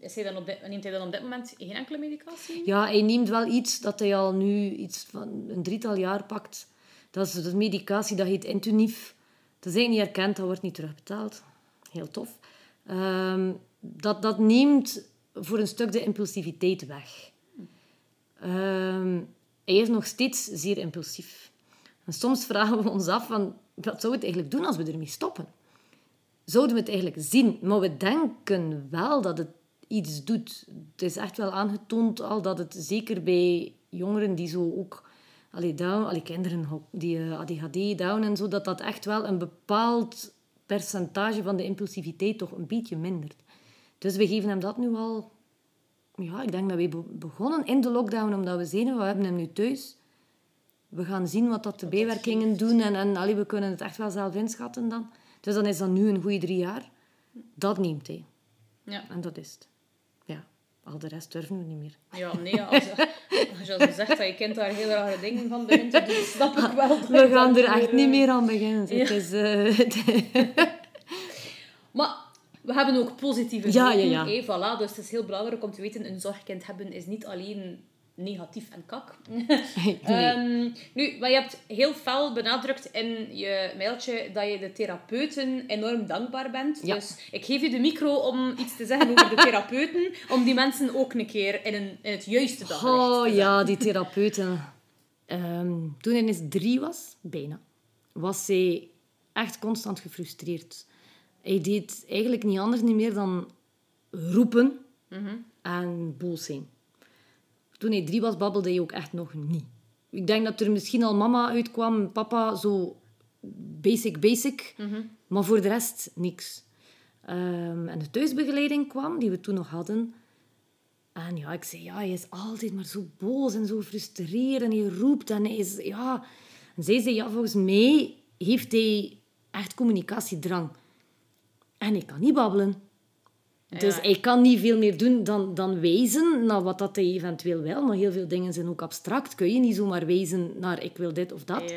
Is hij dan op dit, neemt hij dan op dit moment geen enkele medicatie? Ja, hij neemt wel iets dat hij al nu iets van een drietal jaar pakt. Dat is de medicatie, dat heet Intunif. Dat is eigenlijk niet erkend, dat wordt niet terugbetaald. Heel tof. Ehm, dat, dat neemt voor een stuk de impulsiviteit weg. Ehm, hij is nog steeds zeer impulsief. En soms vragen we ons af, van, wat zou het eigenlijk doen als we ermee stoppen? zouden we het eigenlijk zien. Maar we denken wel dat het iets doet. Het is echt wel aangetoond al dat het zeker bij jongeren die zo ook... Allee, down, allee, kinderen die eh, ADHD, down en zo, dat dat echt wel een bepaald percentage van de impulsiviteit toch een beetje mindert. Dus we geven hem dat nu al... Ja, ik denk dat we be- begonnen in de lockdown, omdat we zeiden, we hebben hem nu thuis. We gaan zien wat dat de bijwerkingen doen en, en allee, we kunnen het echt wel zelf inschatten dan. Dus dan is dat nu een goede drie jaar. Dat neemt hij. Ja. En dat is het. Ja, al de rest durven we niet meer. Ja, nee, als, als je al zegt dat je kind daar heel rare dingen van begint te doen, snap ik wel. We gaan er echt niet meer aan beginnen. Het is, eh, Maar we hebben ook positieve Ja, ja, ja. voilà. Dus het is heel belangrijk om te weten, een zorgkind hebben is niet alleen negatief en kak. nee. Ehm, nu, maar je hebt heel fel benadrukt in je mailtje dat je de therapeuten enorm dankbaar bent. Ja. Dus ik geef je de micro om iets te zeggen over de therapeuten, om die mensen ook een keer in, een, in het juiste daglicht Oh te ja, die therapeuten. Ehm, toen hij eens drie was, bijna, was zij echt constant gefrustreerd. Hij deed eigenlijk niet anders niet meer dan roepen en boos zijn. Toen hij drie was, babbelde hij ook echt nog niet. Ik denk dat er misschien al mama uitkwam, papa, zo basic, basic. Maar voor de rest, niks. Ehm, en de thuisbegeleiding kwam, die we toen nog hadden. En ja, ik zei, ja, hij is altijd maar zo boos en zo frustreerd en hij roept en hij is, ja... En zij zei, ja, volgens mij heeft hij echt communicatiedrang. En hij kan niet babbelen. Dus Ja. hij kan niet veel meer doen dan, dan wijzen naar wat dat hij eventueel wil. Maar heel veel dingen zijn ook abstract. Kun je niet zomaar wijzen naar ik wil dit of dat. Ja,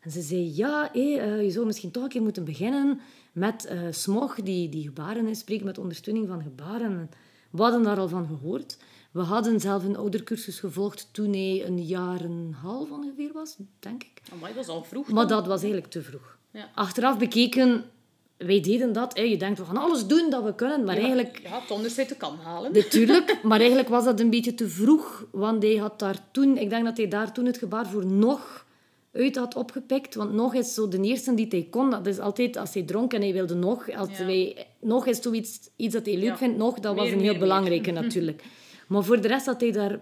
En ze zei, ja, hé, eh, je zou misschien toch een keer moeten beginnen met eh, SMOG, die, die gebaren spreekt met ondersteuning van gebaren. We hadden daar al van gehoord. We hadden zelf een oudercursus gevolgd toen hij een jaar en een half ongeveer was, denk ik. Amai, dat is al vroeg. Maar dan. dat was eigenlijk te vroeg. Ja. Achteraf bekeken wij deden dat. Hè. Je denkt, we gaan alles doen dat we kunnen. Maar eigenlijk... Ja, het onderscheid te kan halen. Natuurlijk, maar eigenlijk was dat een beetje te vroeg. Want hij had daar toen... Ik denk dat hij daar toen het gebaar voor nog uit had opgepikt. Want nog is zo de eerste die hij kon. Dat is altijd als hij dronk en hij wilde nog. Als Ja. wij, nog is zoiets iets dat hij leuk Ja. vindt. Nog, dat was een heel meer, belangrijke natuurlijk. Maar voor de rest had hij daar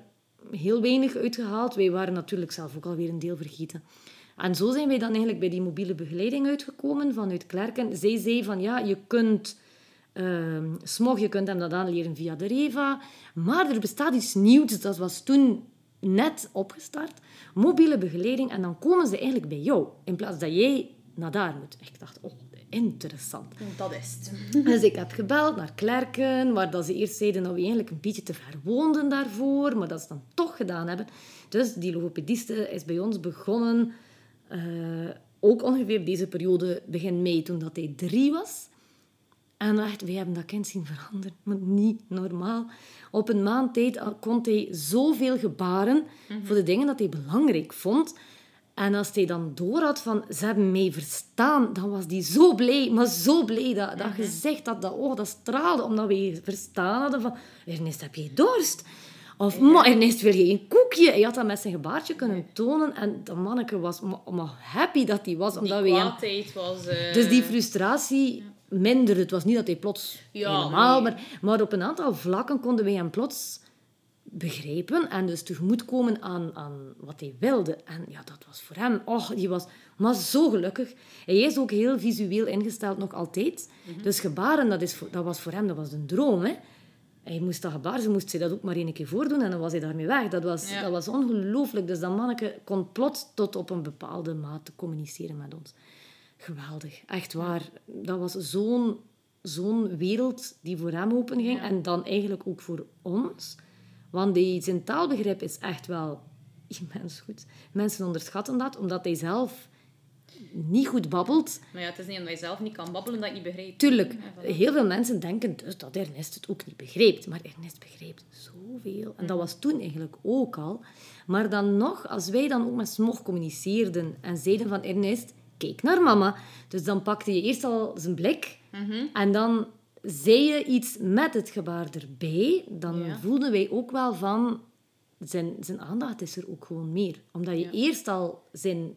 heel weinig uitgehaald. Wij waren natuurlijk zelf ook alweer een deel vergeten. En zo zijn wij dan eigenlijk bij die mobiele begeleiding uitgekomen vanuit Klerken. Zij zei van ja, je kunt ehm smog, je kunt hem dat aanleren via de REVA. Maar er bestaat iets nieuws, dat was toen net opgestart. Mobiele begeleiding. En dan komen ze eigenlijk bij jou. In plaats dat jij naar daar moet. Ik dacht, oh, interessant. Dat is het. Dus ik heb gebeld naar Klerken, waar dat ze eerst zeiden dat we eigenlijk een beetje te ver woonden daarvoor, maar dat ze dan toch gedaan hebben. Dus die logopediste is bij ons begonnen, eh, ook ongeveer deze periode, begin mei, toen dat hij drie was. En echt, wij hebben dat kind zien veranderen. Maar niet normaal. Op een maand tijd kon hij zoveel gebaren voor de dingen dat hij belangrijk vond. En als hij dan door had van, ze hebben mij verstaan, dan was hij zo blij, maar zo blij. Dat, dat gezicht, dat, dat oog, dat straalde, omdat wij verstaan hadden van, Ernest, heb je dorst? Of, maar Ernest, wil je een koekje? Hij had dat met zijn gebaartje kunnen tonen. En dat manneke was maar, maar happy dat hij was, Die omdat kwaadheid was... eh, dus die frustratie minderde. Het was niet dat hij plots Ja, helemaal... nee. Maar, maar op een aantal vlakken konden wij hem plots begrijpen en dus tegemoetkomen aan, aan wat hij wilde. En ja, dat was voor hem... Oh, die was maar zo gelukkig. Hij is ook heel visueel ingesteld, nog altijd. Mhm. Dus gebaren, dat, is voor, dat was voor hem dat was een droom, hè. Hij moest dat gebaar, ze moest hij dat ook maar één keer voordoen en dan was hij daarmee weg. Dat was, Ja. dat was ongelooflijk. Dus dat manneke kon plots tot op een bepaalde mate communiceren met ons. Geweldig, echt waar. Dat was zo'n zo'n wereld die voor hem openging en dan eigenlijk ook voor ons. Want die, zijn taalbegrip is echt wel immens goed. Mensen onderschatten dat, omdat hij zelf niet goed babbelt. Maar ja, het is niet omdat je zelf niet kan babbelen dat je niet begrijpt. Tuurlijk, heel veel mensen denken dus dat Ernest het ook niet begrijpt. Maar Ernest begrijpt zoveel. En dat was toen eigenlijk ook al. Maar dan nog, als wij dan ook met Smog communiceerden en zeiden van Ernest, kijk naar mama. Dus dan pakte je eerst al zijn blik Mhm. en dan zei je iets met het gebaar erbij. Dan Ja. voelden wij ook wel van, zijn, zijn aandacht is er ook gewoon meer. Omdat je Ja. eerst al zijn,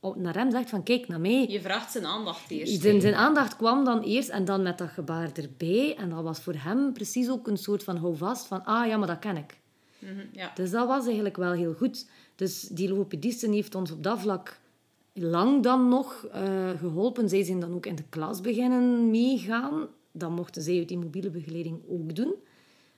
naar hem zegt van, kijk naar mij. Je vraagt zijn aandacht eerst. Zijn, zijn aandacht kwam dan eerst en dan met dat gebaar erbij. En dat was voor hem precies ook een soort van houvast van, ah ja, maar dat ken ik. Mhm, ja. Dus dat was eigenlijk wel heel goed. Dus die logopedisten heeft ons op dat vlak lang dan nog eh, geholpen. Zij zijn dan ook in de klas beginnen meegaan. Dan mochten zij uit die mobiele begeleiding ook doen.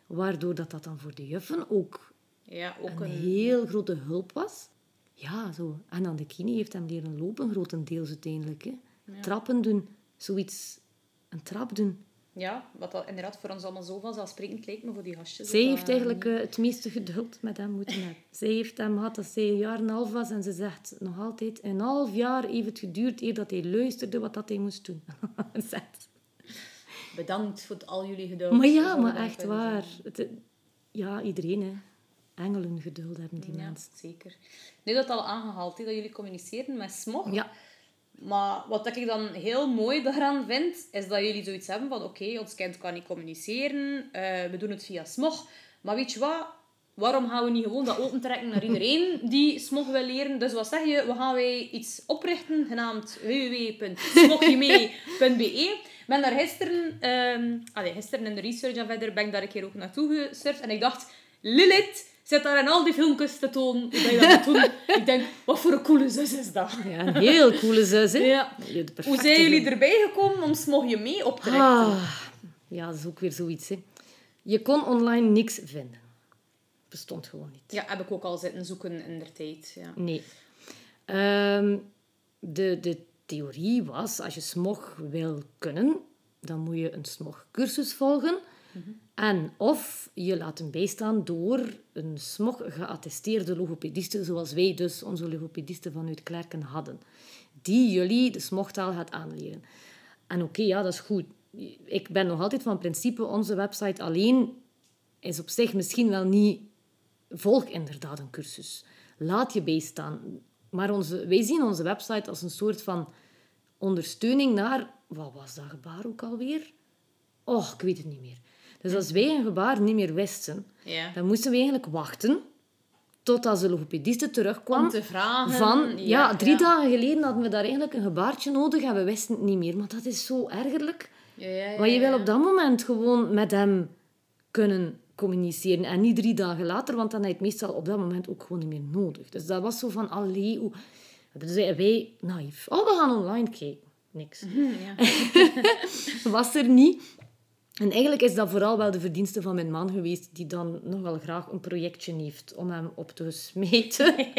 Waardoor dat, dat dan voor de juffen ook ja, ook een een... heel grote hulp was. Ja, zo. En dan de kine heeft hem leren lopen, grotendeels uiteindelijk. Hè. Trappen doen, zoiets, een trap doen. Ja, wat dat inderdaad voor ons allemaal zo vanzelfsprekend lijkt, maar voor die gastjes... Zij dat, heeft eigenlijk eh, het meeste geduld met hem moeten hebben. Zij heeft hem gehad als hij een jaar en een half was en ze zegt nog altijd, een half jaar heeft het geduurd eer dat hij luisterde wat dat hij moest doen. Bedankt voor al jullie geduld. maar ja, maar dat echt waar. Het, ja, iedereen, hè. Engelen geduld hebben die. Ja, mensen. zeker. Nu dat al aangehaald, hè, dat jullie communiceren met smog. Ja. Maar wat ik dan heel mooi daaraan vind, is dat jullie zoiets hebben van oké, ons kind kan niet communiceren, eh, we doen het via smog. Maar weet je wat? Waarom gaan we niet gewoon dat opentrekken naar iedereen die smog wil leren? Dus wat zeg je? We gaan wij iets oprichten genaamd www.smoggemee.be. Ik ben daar gisteren, ehm gisteren in de research en verder ben ik daar een keer ook naartoe gesurfd. En ik dacht, Lilith zit daar in al die filmpjes te tonen. Hoe je dat moet doen? Ik denk, wat voor een coole zus is dat? Ja, een heel coole zus, hè. Ja. De Hoe zijn jullie erbij gekomen om Smog je mee op te richten? Ah, ja, dat is ook weer zoiets. Hè. Je kon online niks vinden. Bestond gewoon niet. Ja, heb ik ook al zitten zoeken in der tijd. Ja. Nee. Ehm, de, de theorie was, als je smog wil kunnen, dan moet je een smogcursus volgen. En of je laten bijstaan door een smog geattesteerde logopediste, zoals wij dus onze logopedisten vanuit Klerken hadden, die jullie de smogtaal gaat aanleren. En oké, ja, dat is goed. Ik ben nog altijd van principe, onze website alleen is op zich misschien wel niet volg inderdaad een cursus. Laat je bijstaan. Maar onze, wij zien onze website als een soort van ondersteuning naar wat was dat gebaar ook alweer? Oh, ik weet het niet meer. Dus als wij een gebaar niet meer wisten, Ja. dan moesten we eigenlijk wachten totdat de logopediste terugkwam. Om te vragen. Van, ja, ja, drie ja. dagen geleden hadden we daar eigenlijk een gebaartje nodig en we wisten het niet meer. Maar dat is zo ergerlijk. Ja, ja, ja, Maar je wil op dat moment gewoon met hem kunnen communiceren. En niet drie dagen later, want dan heb je het meestal op dat moment ook gewoon niet meer nodig. Dus dat was zo van, allee, hoe... Dus wij, naïef. Oh, we gaan online kijken. Niks. Ja. Was er niet. En eigenlijk is dat vooral wel de verdienste van mijn man geweest, die dan nog wel graag een projectje heeft om hem op te smeten.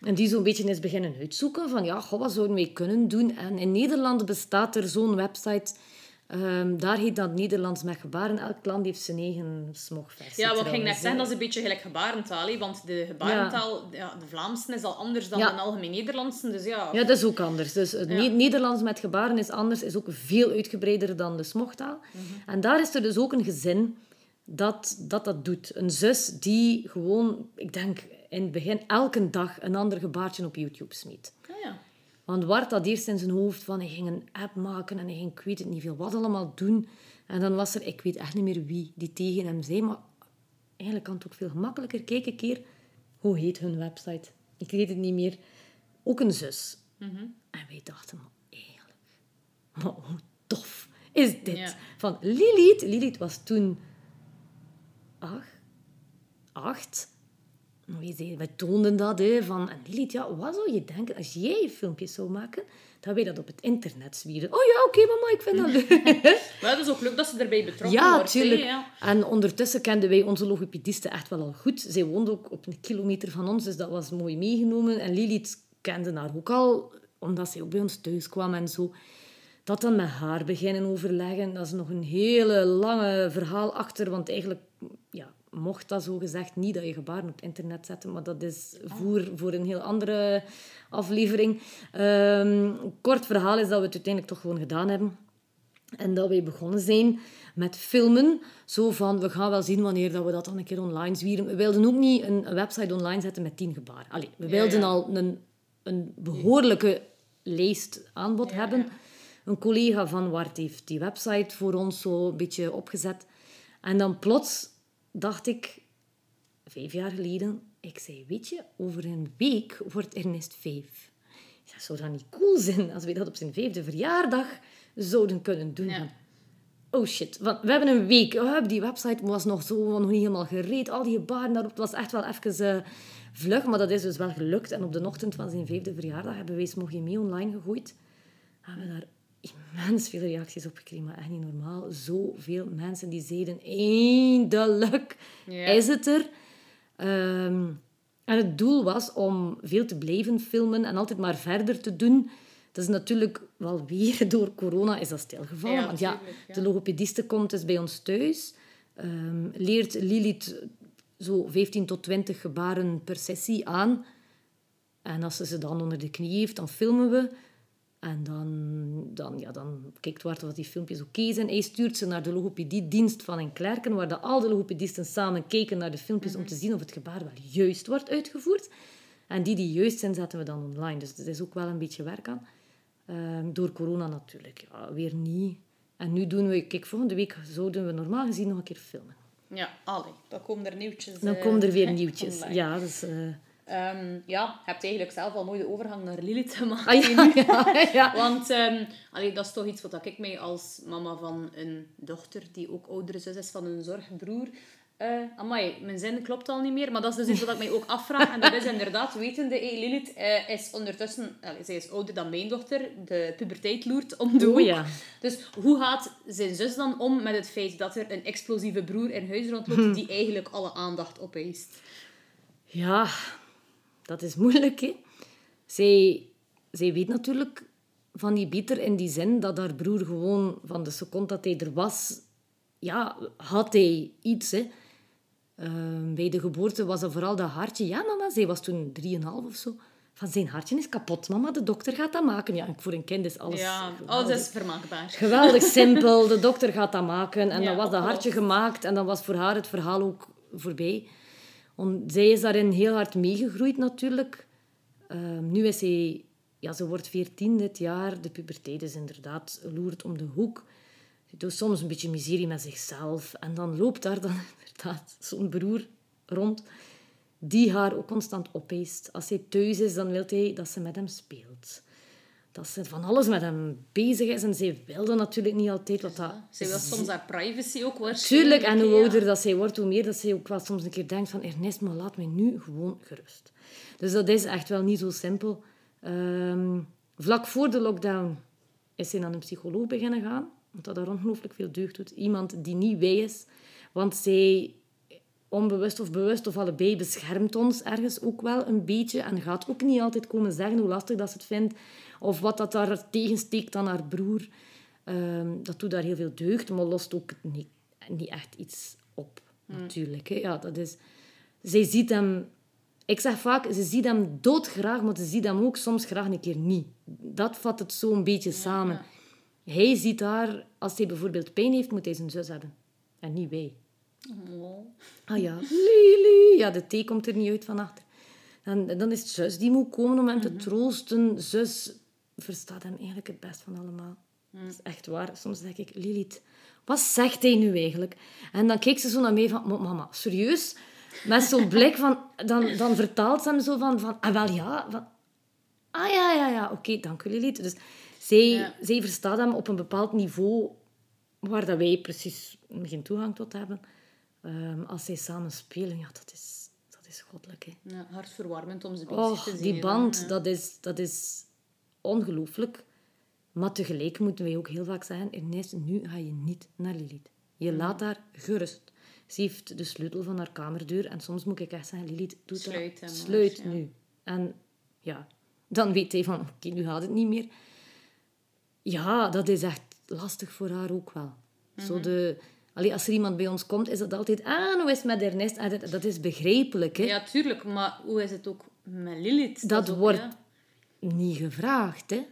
en die zo'n beetje is beginnen uitzoeken van, ja, goh, wat zouden wij kunnen doen? En in Nederland bestaat er zo'n website, ehm, daar heet dat Nederlands met gebaren. Elk land heeft zijn eigen smogversie. Ja, wat ging net zeggen, dat is een beetje gelijk gebarentaal. Want de gebarentaal, ja. de Vlaamse is al anders dan Ja. de algemeen Nederlandse. Dus ja, Ja, dat is ook anders. Dus het Ne- Nederlands met gebaren is anders, is ook veel uitgebreider dan de smogtaal. En daar is er dus ook een gezin dat, dat dat doet. Een zus die gewoon, ik denk in het begin, elke dag een ander gebaartje op YouTube smeet. Want Wart had eerst in zijn hoofd van hij ging een app maken en hij ging, ik weet het niet veel, wat allemaal doen. En dan was er, ik weet echt niet meer wie, die tegen hem zei, maar eigenlijk kan het ook veel gemakkelijker. Kijk een keer, hoe heet hun website? Ik weet het niet meer. Ook een zus. En wij dachten, maar eigenlijk, maar hoe tof is dit? Ja. Van Lilith, Lilith was toen acht. acht. Wij toonden dat, hè, van... En Lilith, ja, wat zou je denken als jij filmpjes zou maken, dat wij dat op het internet zwieren? Oh ja, oké, mama, ik vind dat leuk. Maar het is ook leuk dat ze erbij betrokken Ja, wordt. Ja. En ondertussen kenden wij onze logopediste echt wel al goed. Zij woonde ook op een kilometer van ons, dus dat was mooi meegenomen. En Lilith kende haar ook al, omdat zij ook bij ons thuis kwam en zo. Dat dan met haar beginnen overleggen, dat is nog een hele lange verhaal achter, want eigenlijk mocht dat zo gezegd niet dat je gebaren op het internet zetten, maar dat is voer voor een heel andere aflevering. Ehm, kort verhaal is dat we het uiteindelijk toch gewoon gedaan hebben. En dat wij begonnen zijn met filmen. Zo van, we gaan wel zien wanneer dat we dat dan een keer online zwieren. We wilden ook niet een, website online zetten met tien gebaren. Allee, we wilden ja. al een, een behoorlijke lijst aanbod hebben. Een collega van Wart heeft die website voor ons zo een beetje opgezet. En dan plots dacht ik, vijf jaar geleden, ik zei, weet je, over een week wordt Ernest vijf. Ja, zou dat niet cool zijn als we dat op zijn vijfde verjaardag zouden kunnen doen? Ja. Oh shit, want we hebben een week. Oh, die website was nog zo nog niet helemaal gereed. Al die gebaren daarop. Het was echt wel even eh, vlug, maar dat is dus wel gelukt. En op de ochtend van zijn vijfde verjaardag hebben wij Smogje mee online gegooid. Hebben we daar immens veel reacties op gekregen, maar echt niet normaal. Zoveel mensen die zeiden, eindelijk is het er. Ehm, en het doel was om veel te blijven filmen en altijd maar verder te doen. Dat is natuurlijk wel weer door corona is dat stilgevallen. Ja, want ja. de logopediste komt dus bij ons thuis. ehm, leert Lilith zo 15 tot 20 gebaren per sessie aan. En als ze ze dan onder de knie heeft, dan filmen we. En dan, dan, ja, dan kijkt Wart of die filmpjes oké zijn. Hij stuurt ze naar de logopediedienst van een klerken, waar de, al de logopedisten samen kijken naar de filmpjes om te zien of het gebaar wel juist wordt uitgevoerd. En die die juist zijn, zetten we dan online. Dus er is ook wel een beetje werk aan. Ehm, door corona natuurlijk. Ja, weer niet. En nu doen we... Kijk, volgende week zouden we normaal gezien nog een keer filmen. Ja, allee, dan komen er nieuwtjes. Dan eh, komen er weer nieuwtjes. online. Ja, dus... eh, Ehm, ja, je hebt eigenlijk zelf al mooi de overgang naar Lilith gemaakt. Ah, ja, ja, ja. Want allee, dat is toch iets wat ik mij als mama van een dochter, die ook oudere zus is van een zorgbroer... eh amai, mijn zin klopt al niet meer, maar dat is dus iets wat ik mij ook afvraag. En dat is inderdaad, wetende, hey, Lilith eh, is ondertussen... allee, zij is ouder dan mijn dochter, de puberteit loert om de Oh, hoek. ja. Dus hoe gaat zijn zus dan om met het feit dat er een explosieve broer in huis rondloopt Hm. die eigenlijk alle aandacht opeist? Ja, dat is moeilijk, hè. Zij, zij weet natuurlijk van die Pieter in die zin dat haar broer gewoon van de seconde dat hij er was, ja, had hij iets, hè. Ehm, bij de geboorte was dat vooral dat hartje. Ja, mama, zij was toen drieënhalf of zo. Van zijn hartje is kapot, mama. De dokter gaat dat maken. Ja, voor een kind is alles... Ja, geweldig. alles is vermaakbaar. Geweldig simpel. De dokter gaat dat maken. En Ja, dan was dat hartje gemaakt. En dan was voor haar het verhaal ook voorbij. Zij is daarin heel hard meegegroeid natuurlijk. Ehm, nu is zij ja, ze wordt 14 dit jaar. De puberteit is inderdaad loert om de hoek. Ze doet soms een beetje miserie met zichzelf. En dan loopt daar dan inderdaad zo'n broer rond die haar ook constant opeist. Als hij thuis is, dan wil hij dat ze met hem speelt. Dat ze van alles met hem bezig is. En zij wil dat natuurlijk niet altijd. Wat dat Ze wil soms haar privacy ook waarschijnlijk. Tuurlijk, en hoe ja. ouder dat zij wordt, hoe meer dat zij ook wel soms een keer denkt van Ernest, maar laat mij nu gewoon gerust. Dus dat is echt wel niet zo simpel. Ehm, vlak voor de lockdown is zij naar een psycholoog beginnen gaan, want dat daar ongelooflijk veel deugd doet. Iemand die niet wij is, want zij onbewust of bewust of allebei beschermt ons ergens ook wel een beetje en gaat ook niet altijd komen zeggen hoe lastig dat ze het vindt of wat dat daar tegensteekt aan haar broer. Ehm, dat doet daar heel veel deugd, maar lost ook niet, niet echt iets op, natuurlijk. Hè. Ja, dat is... Zij ziet hem... Ik zeg vaak, ze ziet hem doodgraag, maar ze ziet hem ook soms graag een keer niet. Dat vat het zo een beetje samen. Hij ziet haar... Als hij bijvoorbeeld pijn heeft, moet hij zijn zus hebben. En niet wij. Oh. Ah ja, Lili. Ja, de thee komt er niet uit van achter. En dan is het zus die moet komen om hem te troosten. Zus verstaat hem eigenlijk het best van allemaal. Dat is echt waar. Soms denk ik, Lilith, wat zegt hij nu eigenlijk? En dan kijkt ze zo naar mij van, "Maar mama, serieus? Met zo'n blik van... Dan, dan vertaalt ze hem zo van, van ah wel ja, van, ah ja, ja, ja, oké, dank u Lilith. Dus zij, Ja. zij verstaat hem op een bepaald niveau waar dat wij precies geen toegang tot hebben. Ehm, als zij samen spelen, ja, dat is, dat is goddelijk. Hè. Ja, hartverwarmend om ze bezig Oh, te zien. die band, dan, ja. dat, is, dat is ongelooflijk. Maar tegelijk moeten wij ook heel vaak zeggen, Ernest, nu ga je niet naar Lilith. Je laat haar gerust. Ze heeft de sleutel van haar kamerdeur en soms moet ik echt zeggen, Lilith, doe Sluit dat. Sluit ja. nu. En ja, dan weet hij van, oké, nu gaat het niet meer. Ja, dat is echt lastig voor haar ook wel. Zo Mhm. de... Allee, als er iemand bij ons komt, is dat altijd... Ah, hoe is het met Ernest? Dat, dat is begrijpelijk, hè. Ja, tuurlijk. Maar hoe is het ook met Lilith? Dat ook, wordt ja. Niet gevraagd, hè.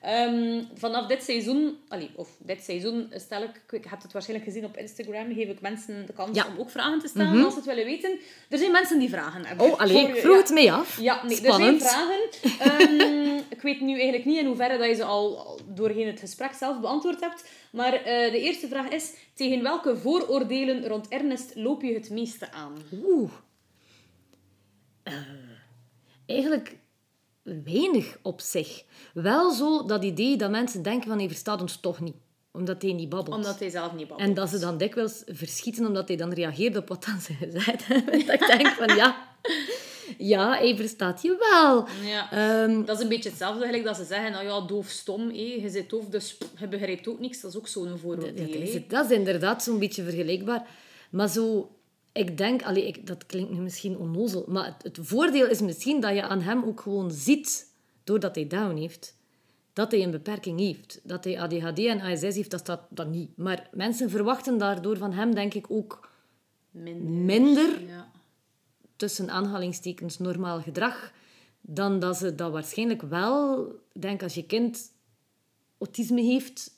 Ehm, vanaf dit seizoen, allee, of dit seizoen stel ik, ik heb het waarschijnlijk gezien op Instagram, geef ik mensen de kans Ja. Mhm. om ook vragen te stellen als ze het willen weten. Er zijn mensen die vragen hebben. Oh, allee, ik vroeg ja. het mee af. Ja, nee, Spannend. er zijn vragen. Ehm, ik weet nu eigenlijk niet in hoeverre dat je ze al al doorheen het gesprek zelf beantwoord hebt. Maar eh, de eerste vraag is, tegen welke vooroordelen rond Ernest loop je het meeste aan? Oeh. Eh, eigenlijk weinig op zich. Wel zo dat idee dat mensen denken van hij verstaat ons toch niet. Omdat hij niet babbelt. Omdat hij zelf niet babbelt. En dat ze dan dikwijls verschieten omdat hij dan reageert op wat dan ze gezegd hebben. dat ik denk van ja, ja, hij verstaat je wel. Ja. Ehm, Dat is een beetje hetzelfde eigenlijk dat ze zeggen, nou ja, doof stom, hé. je zit doof, dus je begrijpt ook niks. Dat is ook zo'n vooroordeel. Dat is, dat is inderdaad zo'n beetje vergelijkbaar. Maar zo, ik denk, allee, ik, dat klinkt nu misschien onnozel, maar het, het voordeel is misschien dat je aan hem ook gewoon ziet, doordat hij down heeft, dat hij een beperking heeft. Dat hij ADHD en ASS heeft, dat staat dat niet. Maar mensen verwachten daardoor van hem, denk ik, ook Minder. minder Ja. tussen aanhalingstekens normaal gedrag, dan dat ze dat waarschijnlijk wel, denk als je kind autisme heeft,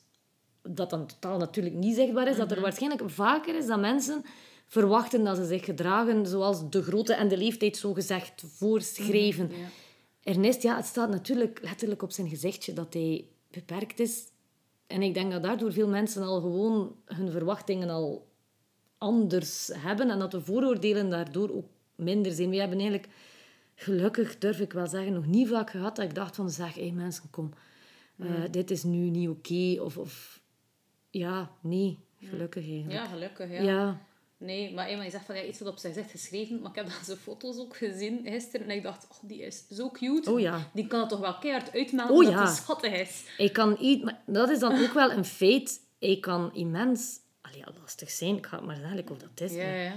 dat dan totaal natuurlijk niet zichtbaar is, dat er waarschijnlijk vaker is dat mensen verwachten dat ze zich gedragen zoals de grootte en de leeftijd zo gezegd voorschreven. ja. Ernest, ja, het staat natuurlijk letterlijk op zijn gezichtje dat hij beperkt is. En ik denk dat daardoor veel mensen al gewoon hun verwachtingen al anders hebben en dat de vooroordelen daardoor ook minder zijn. We hebben eigenlijk, gelukkig durf ik wel zeggen, nog niet vaak gehad dat ik dacht van, zeg, hé mensen, kom, eh, dit is nu niet oké. Of, of, ja, nee, gelukkig eigenlijk. ja, gelukkig. Ja. ja. Nee, maar eenmaal je zegt van ja, iets wat op zijn gezicht geschreven, maar ik heb dan zijn foto's ook gezien gisteren en ik dacht, oh, die is zo cute. Oh ja. Die kan het toch wel keihard uitmelden Oh dat ja. hij schattig is. Ik kan iets, maar dat is dan ook wel een feit. Ik kan immens, allee, ja, lastig zijn, ik ga het maar zeggen hoe dat is. Ja, ja.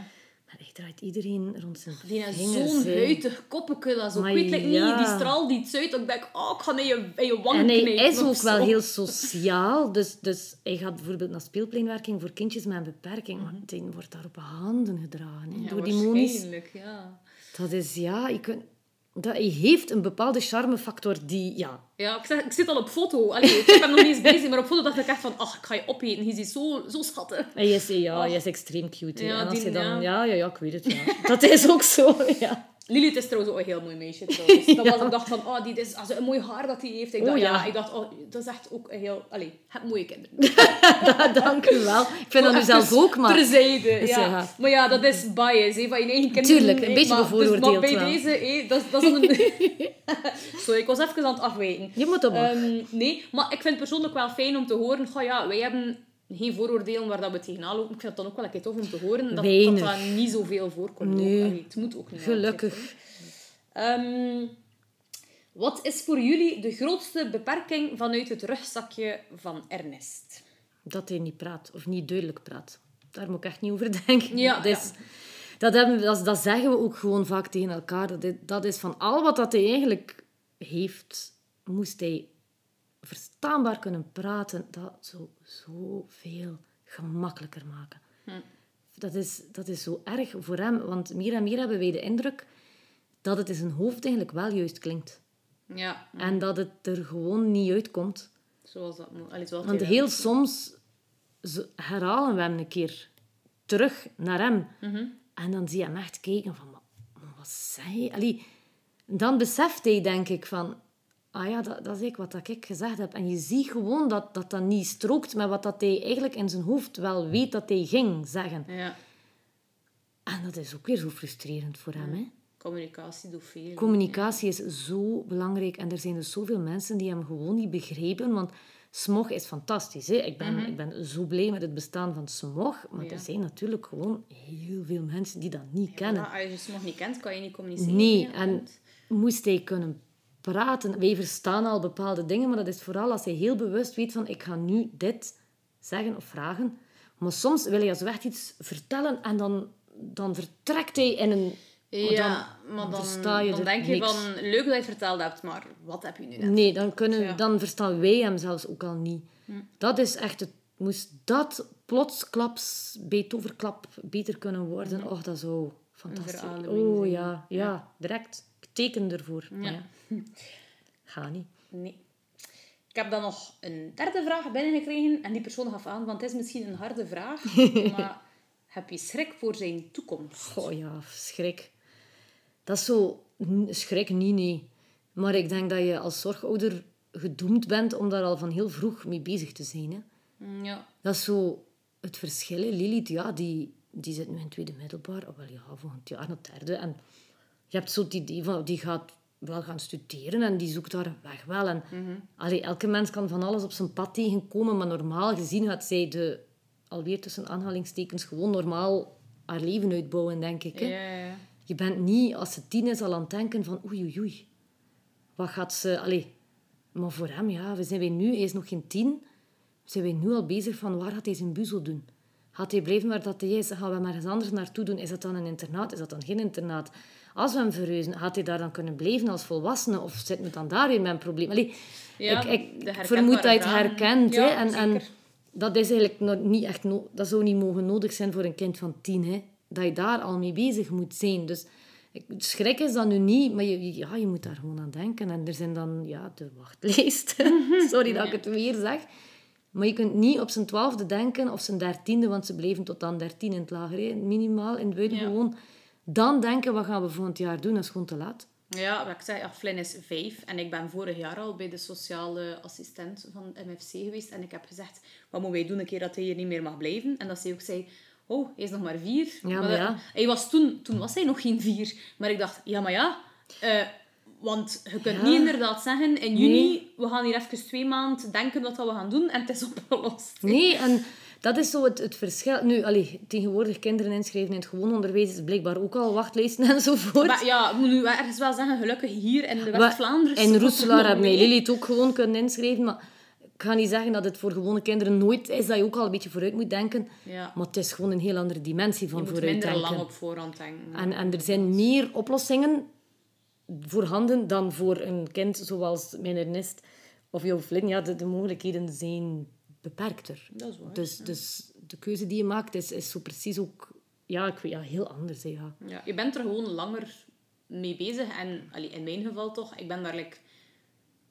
Maar hij draait iedereen rond zijn Die heeft zo'n huidig koppetje, dat zo, ik weet like ja. niet, die straalt iets uit. Dat ik denk, oh, ik ga naar je, je wang En hij is ook wel heel sociaal. Dus, dus hij gaat bijvoorbeeld naar speelpleinwerking voor kindjes met een beperking. Maar die wordt daar op handen gedragen. Mhm. Ja, door die monies. ja. Dat is, ja... Ik, weet- dat, hij heeft een bepaalde charmefactor die... Ja, Ja, ik, zeg, ik zit al op foto. Allee, ik ben nog niet eens bezig, maar op foto dacht ik echt van, ach, ik ga je opeten. Je ziet zo, zo schattig. hij is, ja, hij is extreem cute. Ja, en als die- je dan... ja. Ja, ja, ja, ik weet het, ja. Dat is ook zo, ja. Lilith is trouwens ook een heel mooi meisje trouwens. Dat was ik dacht van, oh, die is als een mooi haar dat hij heeft. Ik dacht, Oh, ja. ja. ik dacht, oh, dat is echt ook een heel... Allee, heb mooie kinderen. Dank u wel. Ik vind dat nu zelf ook, maar... Terzijde, Dus ja. ja. Maar ja, dat is bias, hè, van je eigen kinderen. Tuurlijk, een beetje Maar- bevooroordeeld Dus, maar bij wel. deze, hè, dat, is- dat is een... Sorry, ik was even aan het afwijken. Je moet op Ehm, nee, maar ik vind het persoonlijk wel fijn om te horen... Goh, ja, wij hebben geen vooroordelen waar dat we tegenaan lopen. Ik vind het dan ook wel een keer tof om te horen dat dat, Weinig. dat niet zoveel voorkomt. Nee. Allee, het moet ook niet. Gelukkig. Ehm, wat is voor jullie de grootste beperking vanuit het rugzakje van Ernest? Dat hij niet praat, of niet duidelijk praat. Daar moet ik echt niet over denken. Ja, dat, is, dat, hebben, dat, dat zeggen we ook gewoon vaak tegen elkaar. Dat is, dat is van al wat dat hij eigenlijk heeft, moest hij verstaanbaar kunnen praten. Dat zou zoveel gemakkelijker maken. Dat, is, dat is zo erg voor hem, want meer en meer hebben wij de indruk dat het in zijn hoofd eigenlijk wel juist klinkt. Ja, En dat het er gewoon niet uitkomt. zoals dat moet. Want heel soms herhalen we hem een keer terug naar hem. Mhm. En dan zie je hem echt kijken van... "Maar- maar wat zei je? Allee, dan beseft hij, denk ik, van... Ah ja, dat, dat is eigenlijk wat ik gezegd heb. En je ziet gewoon dat dat, dan niet strookt met wat dat hij eigenlijk in zijn hoofd wel weet dat hij ging zeggen. Ja, En dat is ook weer zo frustrerend voor hem, hè. communicatie doet veel. Communicatie is zo belangrijk en er zijn dus zoveel mensen die hem gewoon niet begrijpen. Want smog is fantastisch. Hè? Ik, ben, ik ben zo blij met het bestaan van smog. Maar Ja. er zijn natuurlijk gewoon heel veel mensen die dat niet kennen. Ja, als je nog niet kent, kan je niet communiceren. Nee, en moest hij kunnen praten. Wij verstaan al bepaalde dingen, maar dat is vooral als hij heel bewust weet van ik ga nu dit zeggen of vragen. Maar soms wil hij zo echt iets vertellen en dan, dan vertrekt hij in een... Ja, dan, maar dan, versta je dan denk je niks. van, leuk dat je het verteld hebt, maar wat heb je nu net? Nee, dan, kunnen, Ja. dan verstaan wij hem zelfs ook al niet. Dat is echt het... Moest dat plotsklaps, bij toverklap, beter kunnen worden? Och, dat zou fantastisch Oh ja, ja, direct. Teken ervoor. Ja. ja. Ga niet. Nee. Ik heb dan nog een derde vraag binnengekregen en die persoon gaf aan, want het is misschien een harde vraag, maar heb je schrik voor zijn toekomst? Oh ja, schrik. Dat is zo... Schrik niet, nee. Maar ik denk dat je als zorgouder gedoemd bent om daar al van heel vroeg mee bezig te zijn. Hè. Mm, Ja. Dat is zo het verschil. hè. Lilith, ja, die, die zit nu in het tweede middelbaar. Oh, wel ja, volgend jaar naar het derde. En je hebt zo idee van, die gaat wel gaan studeren en die zoekt daar een weg wel. En, allee, elke mens kan van alles op zijn pad tegenkomen, maar normaal gezien gaat zij de, alweer tussen aanhalingstekens, gewoon normaal haar leven uitbouwen, denk ik. Hè. Je bent niet, als ze tien is, al aan het denken van oei, oei, oei. Wat gaat ze... Allee, maar voor hem, ja, we zijn wij nu... Hij is nog geen tien. Zijn wij nu al bezig van waar gaat hij zijn buzel doen? Gaat hij blijven waar dat hij is? Gaan we hem ergens anders naartoe doen? Is dat dan een internaat? Is dat dan geen internaat? Als we hem verhuizen, gaat hij daar dan kunnen blijven als volwassene? Of zit me dan daar weer mijn probleem? Allee, Ja, ik, ik vermoed dat je het herkent. Ja, hè? En, en dat is eigenlijk nog niet echt no dat zou niet mogen nodig zijn voor een kind van tien. Hè? Dat je daar al mee bezig moet zijn. Dus ik, schrik is dat nu niet, maar je, ja, je moet daar gewoon aan denken. En er zijn dan ja, de wachtlijst. Sorry dat ik het weer zeg. Maar je kunt niet op zijn twaalfde denken of zijn dertiende, want ze blijven tot dan dertien in het lager, hè, minimaal in het buitengewoon. Dan denken, wat gaan we volgend jaar doen? Dat is gewoon te laat. Ja, wat ik zei, Flynn is vijf en ik ben vorig jaar al bij de sociale assistent van MFC geweest en ik heb gezegd, wat moeten wij doen een keer dat hij hier niet meer mag blijven? En dat zij ook zei, oh, hij is nog maar vier. Ja, maar ja. Hij was toen, toen was hij nog geen vier. Maar ik dacht, ja, maar ja, eh, want je kunt Ja. niet inderdaad zeggen, in juni, we gaan hier even twee maanden denken wat we gaan doen en het is opgelost. Nee, en dat is zo het, het verschil. Nu, allee, tegenwoordig kinderen inschrijven in het gewoon onderwijs is blijkbaar ook al wachtlijsten enzovoort. Maar ja, ik moet nu ergens wel zeggen, gelukkig hier in de West-Vlaanderen... In het Roeselaar hebben mee. Lilith ook gewoon kunnen inschrijven. Maar ik ga niet zeggen dat het voor gewone kinderen nooit is dat je ook al een beetje vooruit moet denken. Ja. Maar het is gewoon een heel andere dimensie van Je moet vooruit minder denken. lang op voorhand denken. En, en er zijn meer oplossingen voorhanden dan voor een kind zoals mijn Ernest of jouw Flynn. Ja, de, de mogelijkheden zijn beperkter. Dat is waar, Dus, dus de keuze die je maakt is, is zo precies ook ja, ik weet, ja, heel anders. Hè, ja. Ja, je bent er gewoon langer mee bezig. En allee, in mijn geval toch, ik ben daar like,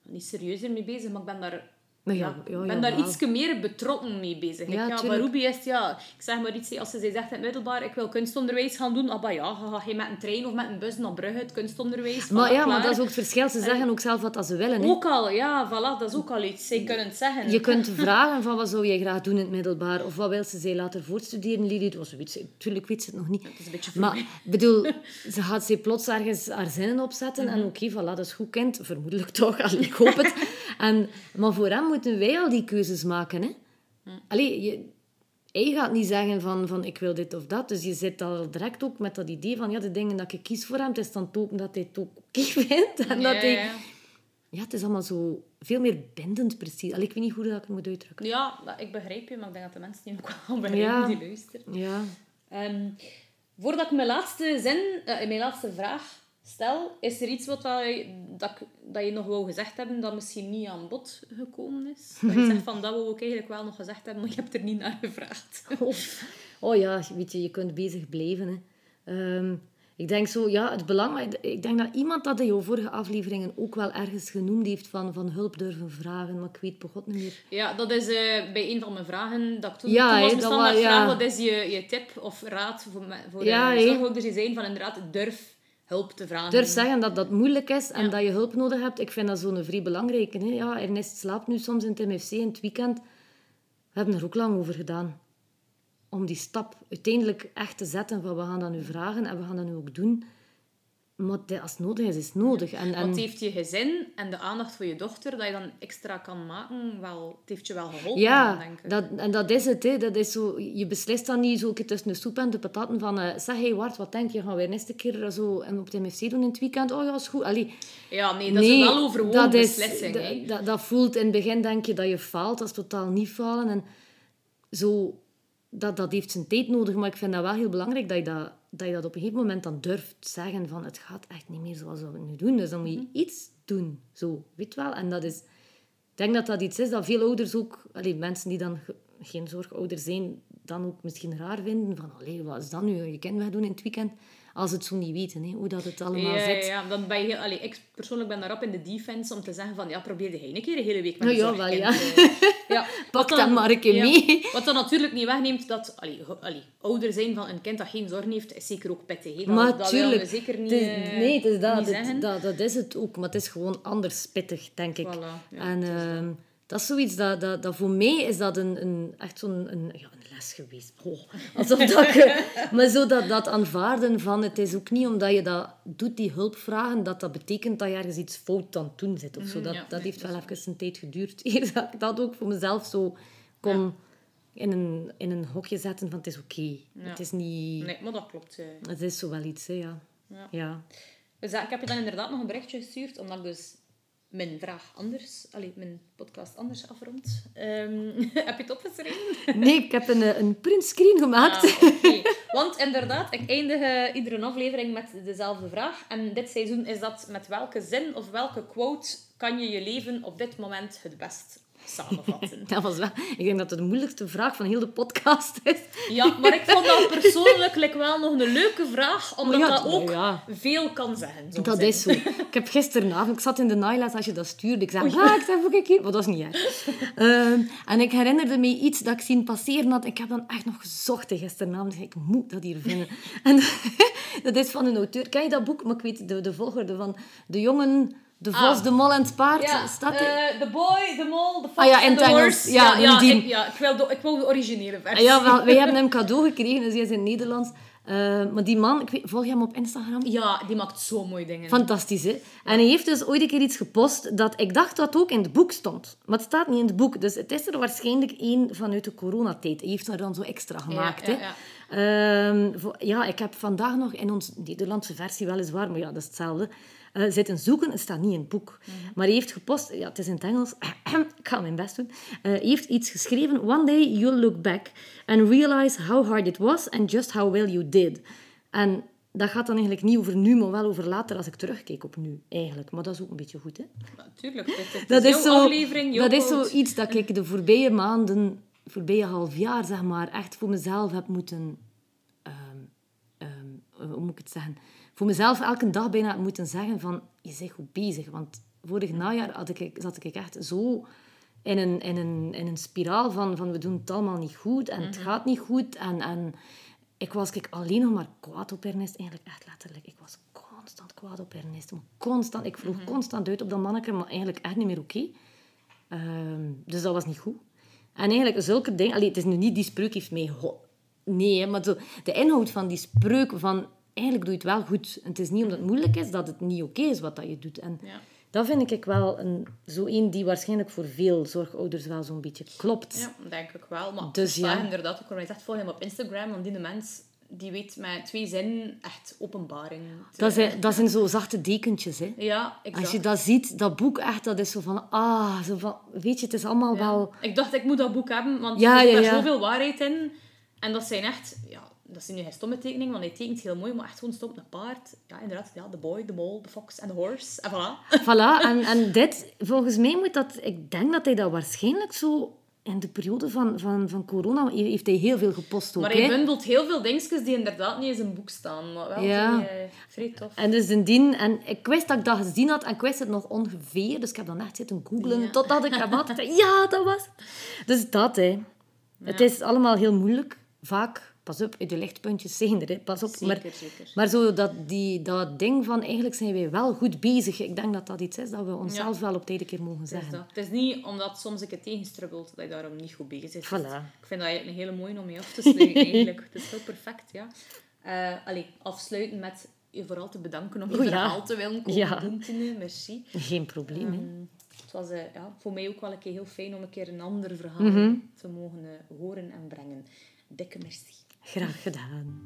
niet serieuzer mee bezig, maar ik ben daar ja, ja, ja, ik ben daar iets meer betrokken mee bezig. Ja, Ruby is ja, ik zeg maar iets, als ze zegt in het middelbaar, ik wil kunstonderwijs gaan doen, ah, bah ja, ga je met een trein of met een bus naar Brugge, het kunstonderwijs, Maar ja, maar dat is ook het verschil. Ze zeggen ook zelf wat ze willen. Ook al, ja, voilà, dat is ook al iets. Zij kunnen het zeggen. Je kunt vragen van wat zou jij graag doen in het middelbaar? Of wat wil ze zij later voortstuderen? Lili, was zoiets. Tuurlijk weet ze het nog niet. Het is een beetje Maar ik bedoel, ze gaat ze plots ergens haar zinnen opzetten. Mhm. En oké, voilà, dat is goed kind. Vermoedelijk toch, allee, ik hoop het. En, maar voor hem moeten wij al die keuzes maken. Hè? Allee, je, hij gaat niet zeggen van, van ik wil dit of dat. Dus je zit al direct ook met dat idee van ja, de dingen dat ik kies voor hem, het is dan ook dat hij het ook oké vindt. En Ja, dat hij, ja. ja, het is allemaal zo veel meer bindend precies. Allee, ik weet niet hoe dat ik het moet uitdrukken. Ja, ik begrijp je, maar ik denk dat de mensen die ook wel begrijpen Ja. die luisteren. Ja. Ehm, voordat ik mijn laatste zin, eh, mijn laatste vraag stel, is er iets wat dat je, dat, dat je nog wou gezegd hebben dat misschien niet aan bod gekomen is? Dat je zegt van, dat wou ik eigenlijk wel nog gezegd hebben, maar je hebt er niet naar gevraagd. Oh, oh ja, weet je, je kunt bezig blijven. Hè. Ehm, ik denk zo, ja, het belang... maar ik- denk dat iemand dat in jouw vorige afleveringen ook wel ergens genoemd heeft van, van hulp durven vragen, maar ik weet begot niet meer. Ja, dat is eh, bij een van mijn vragen dat ik toen, Ja, toen was wa- ja. vraag, wat is je, je tip of raad voor, voor Ja, eh, hè. zorgouders die zijn van inderdaad, durf hulp te vragen. Durf zeggen dat dat moeilijk is en Ja. dat je hulp nodig hebt, ik vind dat zo'n vrij belangrijke. Hè. Ja, Ernest slaapt nu soms in het MFC in het weekend. We hebben er ook lang over gedaan. Om die stap uiteindelijk echt te zetten van we gaan dat nu vragen en we gaan dat nu ook doen. Maar als het nodig is, is het nodig. En, en... Want heeft je gezin en de aandacht voor je dochter, dat je dan extra kan maken, wel, het heeft je wel geholpen, Ja, denk ik. dat, en dat is het. Hè. Dat is zo, je beslist dan niet zo tussen de soep en de pataten van... eh, zeg, hey, Wart, wat denk je? Gaan we een eerste keer zo en op de MFC doen in het weekend? Oh ja, is goed. Allee, Ja, nee, dat is wel over dat is- beslissing. dat- hè. dat, dat voelt in het begin, denk je, dat je faalt. Dat is totaal niet falen. En zo, dat, dat heeft zijn tijd nodig. Maar ik vind dat wel heel belangrijk dat je dat, dat je dat op een gegeven moment dan durft zeggen van het gaat echt niet meer zoals we het nu doen. Dus dan moet je Mhm. iets doen. Zo, weet wel. En dat is... Ik denk dat dat iets is dat veel ouders ook... Allee, mensen die dan ge- geen zorgouder zijn, dan ook misschien raar vinden. Van, allee, wat is dat nu? Je kind wegdoen in het weekend. Als het zo niet weten, hè, hoe dat het allemaal Ja, zit. ja, ja, dan ben je heel, allee, ik persoonlijk ben daarop in de defense om te zeggen van, ja, probeer jij een keer een hele week met Nou een ja, wel, zorgkind, ja. eh, ja. Wat dat maar een keer ja, mee. Wat dan natuurlijk niet wegneemt dat allee, allee, ouder zijn van een kind dat geen zorg heeft, is zeker ook pittig. hè. Dat, Maar dat tuurlijk. we zeker niet, het eh, nee, het is dat, het- dat, dat is het ook. Maar het is gewoon anders pittig, denk ik. Voilà, ja, en dat. dat is zoiets dat, dat, dat voor mij is dat een, een, echt zo'n een, ja, een les geweest. Oh, alsof dat maar zo dat, dat aanvaarden van het is ook niet omdat je dat doet, die hulpvragen, dat dat betekent dat je ergens iets fout aan het doen zit. Of zo. Dat, ja, dat nee, heeft wel even een tijd geduurd. Dat ik dat ook voor mezelf zo kon in, een, in een hokje zetten van het is oké. Het is niet... Nee, maar dat klopt. Het is zo wel iets, hè, ja. Ja. Dus ik heb je dan inderdaad nog een berichtje gestuurd, omdat ik dus mijn vraag anders, allee, mijn podcast anders afrond. Ehm, heb je het opgeschreven? Nee, ik heb een, eh, een printscreen gemaakt. Ah. Want inderdaad, ik eindig eh, iedere aflevering met dezelfde vraag. En dit seizoen is dat met welke zin of welke quote kan je je leven op dit moment het best samenvatten? Dat was wel... Ik denk dat het de moeilijkste vraag van heel de podcast is. Ja, maar ik vond dat persoonlijk like, wel nog een leuke vraag, omdat Ja, dat ook ja. veel kan zeggen. Dat is zo. Ik heb gisteravond... Ik zat in de naailes als je dat stuurde. Ik zei, ah, ik zei, ook ik hier. Maar dat is niet erg. Ehm, en ik herinnerde me iets dat ik zien passeren had. Ik heb dan echt nog gezocht gisteravond. Ik moet dat hier vinden. En dat is van een auteur. Ken je dat boek? Maar ik weet de, de volgorde van... De jongen, de vos, Ah. de mol en het paard. Ja, Staat eh, Boy, The Mole, The Fox Ah ja, Engels. Horse. Ja, ja, ja, ik, ja ik, wil de, ik wil de originele versie. Ja, wel, wij hebben hem cadeau gekregen, dus hij is in Nederlands. Eh, maar die man, ik weet, volg je hem op Instagram? Ja, die maakt zo mooie dingen. Fantastisch, hè? En hij heeft dus ooit een keer iets gepost dat ik dacht dat ook in het boek stond. Maar het staat niet in het boek. Dus het is er waarschijnlijk één vanuit de coronatijd. Hij heeft er dan zo extra gemaakt, ja, hè? ja. Ehm, voor- ja, ik heb vandaag nog in onze Nederlandse versie weliswaar, maar ja, dat is hetzelfde, eh, zitten zoeken. Het staat niet in het boek. Mhm. Maar hij heeft gepost, ja, het is in het Engels, ik ga mijn best doen. Eh, hij heeft iets geschreven. One day you'll look back and realize how hard it was and just how well you did. En dat gaat dan eigenlijk niet over nu, maar wel over later als ik terugkijk op nu, eigenlijk. Maar dat is ook een beetje goed, hè? Natuurlijk, Dat is, zo, aflevering, dat is zoiets dat ik de voorbije maanden, voorbije half jaar, zeg maar, echt voor mezelf heb moeten... ehm, hoe moet ik het zeggen? Voor mezelf elke dag bijna moeten zeggen van, je bent goed bezig. Want vorig najaar had ik, zat ik echt zo in een, in een, in een spiraal van, van we doen het allemaal niet goed en Mhm. het gaat niet goed. En, en ik was ik, alleen nog maar kwaad op Ernest. Eigenlijk echt letterlijk. Ik was constant kwaad op Ernest. Constant. Ik Mhm. vroeg constant uit op dat manneke, maar eigenlijk echt niet meer oké. Ehm, dus dat was niet goed. En eigenlijk zulke dingen... Allee, het is nu niet die spreuk heeft mij... Nee, hè, maar zo, de inhoud van die spreuk van... Eigenlijk doe je het wel goed. En het is niet omdat het moeilijk is dat het niet oké is wat dat je doet. En Ja. dat vind ik wel een, zo een die waarschijnlijk voor veel zorgouders wel zo'n beetje klopt. Ja, denk ik wel. Maar Dus ja. inderdaad, je zegt, volg hem op Instagram, want die mens die weet met twee zinnen echt openbaring. Dat, zijn, dat zijn zo zachte dekentjes, hè. Ja, exact. Als je dat ziet, dat boek echt, dat is zo van... Ah, zo van... Weet je, het is allemaal Ja. wel... Ik dacht, ik moet dat boek hebben, want Ja, er zit ja, daar zoveel waarheid in. En dat zijn echt... Ja, dat zijn nu geen stomme tekeningen, want hij tekent heel mooi, maar echt gewoon stom een paard. Ja, inderdaad. Ja, de boy, de mole, de fox en de horse. En voilà. Voilà, en, en dit, volgens mij moet dat... Ik denk dat hij dat waarschijnlijk zo... In de periode van, van, van corona heeft hij heel veel gepost ook, Maar hij bundelt heel veel dingetjes die inderdaad niet in zijn boek staan. Maar wel Ja. vrij, eh, vrij tof. En dus dien en ik wist dat ik dat gezien had en ik wist het nog ongeveer. Dus ik heb dan echt zitten googlen Ja. totdat ik hem had. Ja, dat was het. Dus dat, hè. Het is allemaal heel moeilijk. Vaak, pas op, de lichtpuntjes zijn er, hè. pas op. Zeker, maar, zeker. maar zo dat, die, dat ding van eigenlijk zijn wij wel goed bezig. Ik denk dat dat iets is dat we onszelf wel op tijd een keer mogen is, zeggen. dat. het is niet omdat soms ik het tegenstrubbelt dat je daarom niet goed bezig bent. Voilà. Ik vind dat een hele mooie om mee af te sluiten, eigenlijk. Het is heel perfect, ja. Eh allee, afsluiten met je vooral te bedanken om je Oh, ja. verhaal te willen komen Ja. doen. Merci. Geen probleem. Ehm, het was eh, ja, voor mij ook wel een keer heel fijn om een keer een ander verhaal Mhm. te mogen eh, horen en brengen. Dikke merci. Graag gedaan.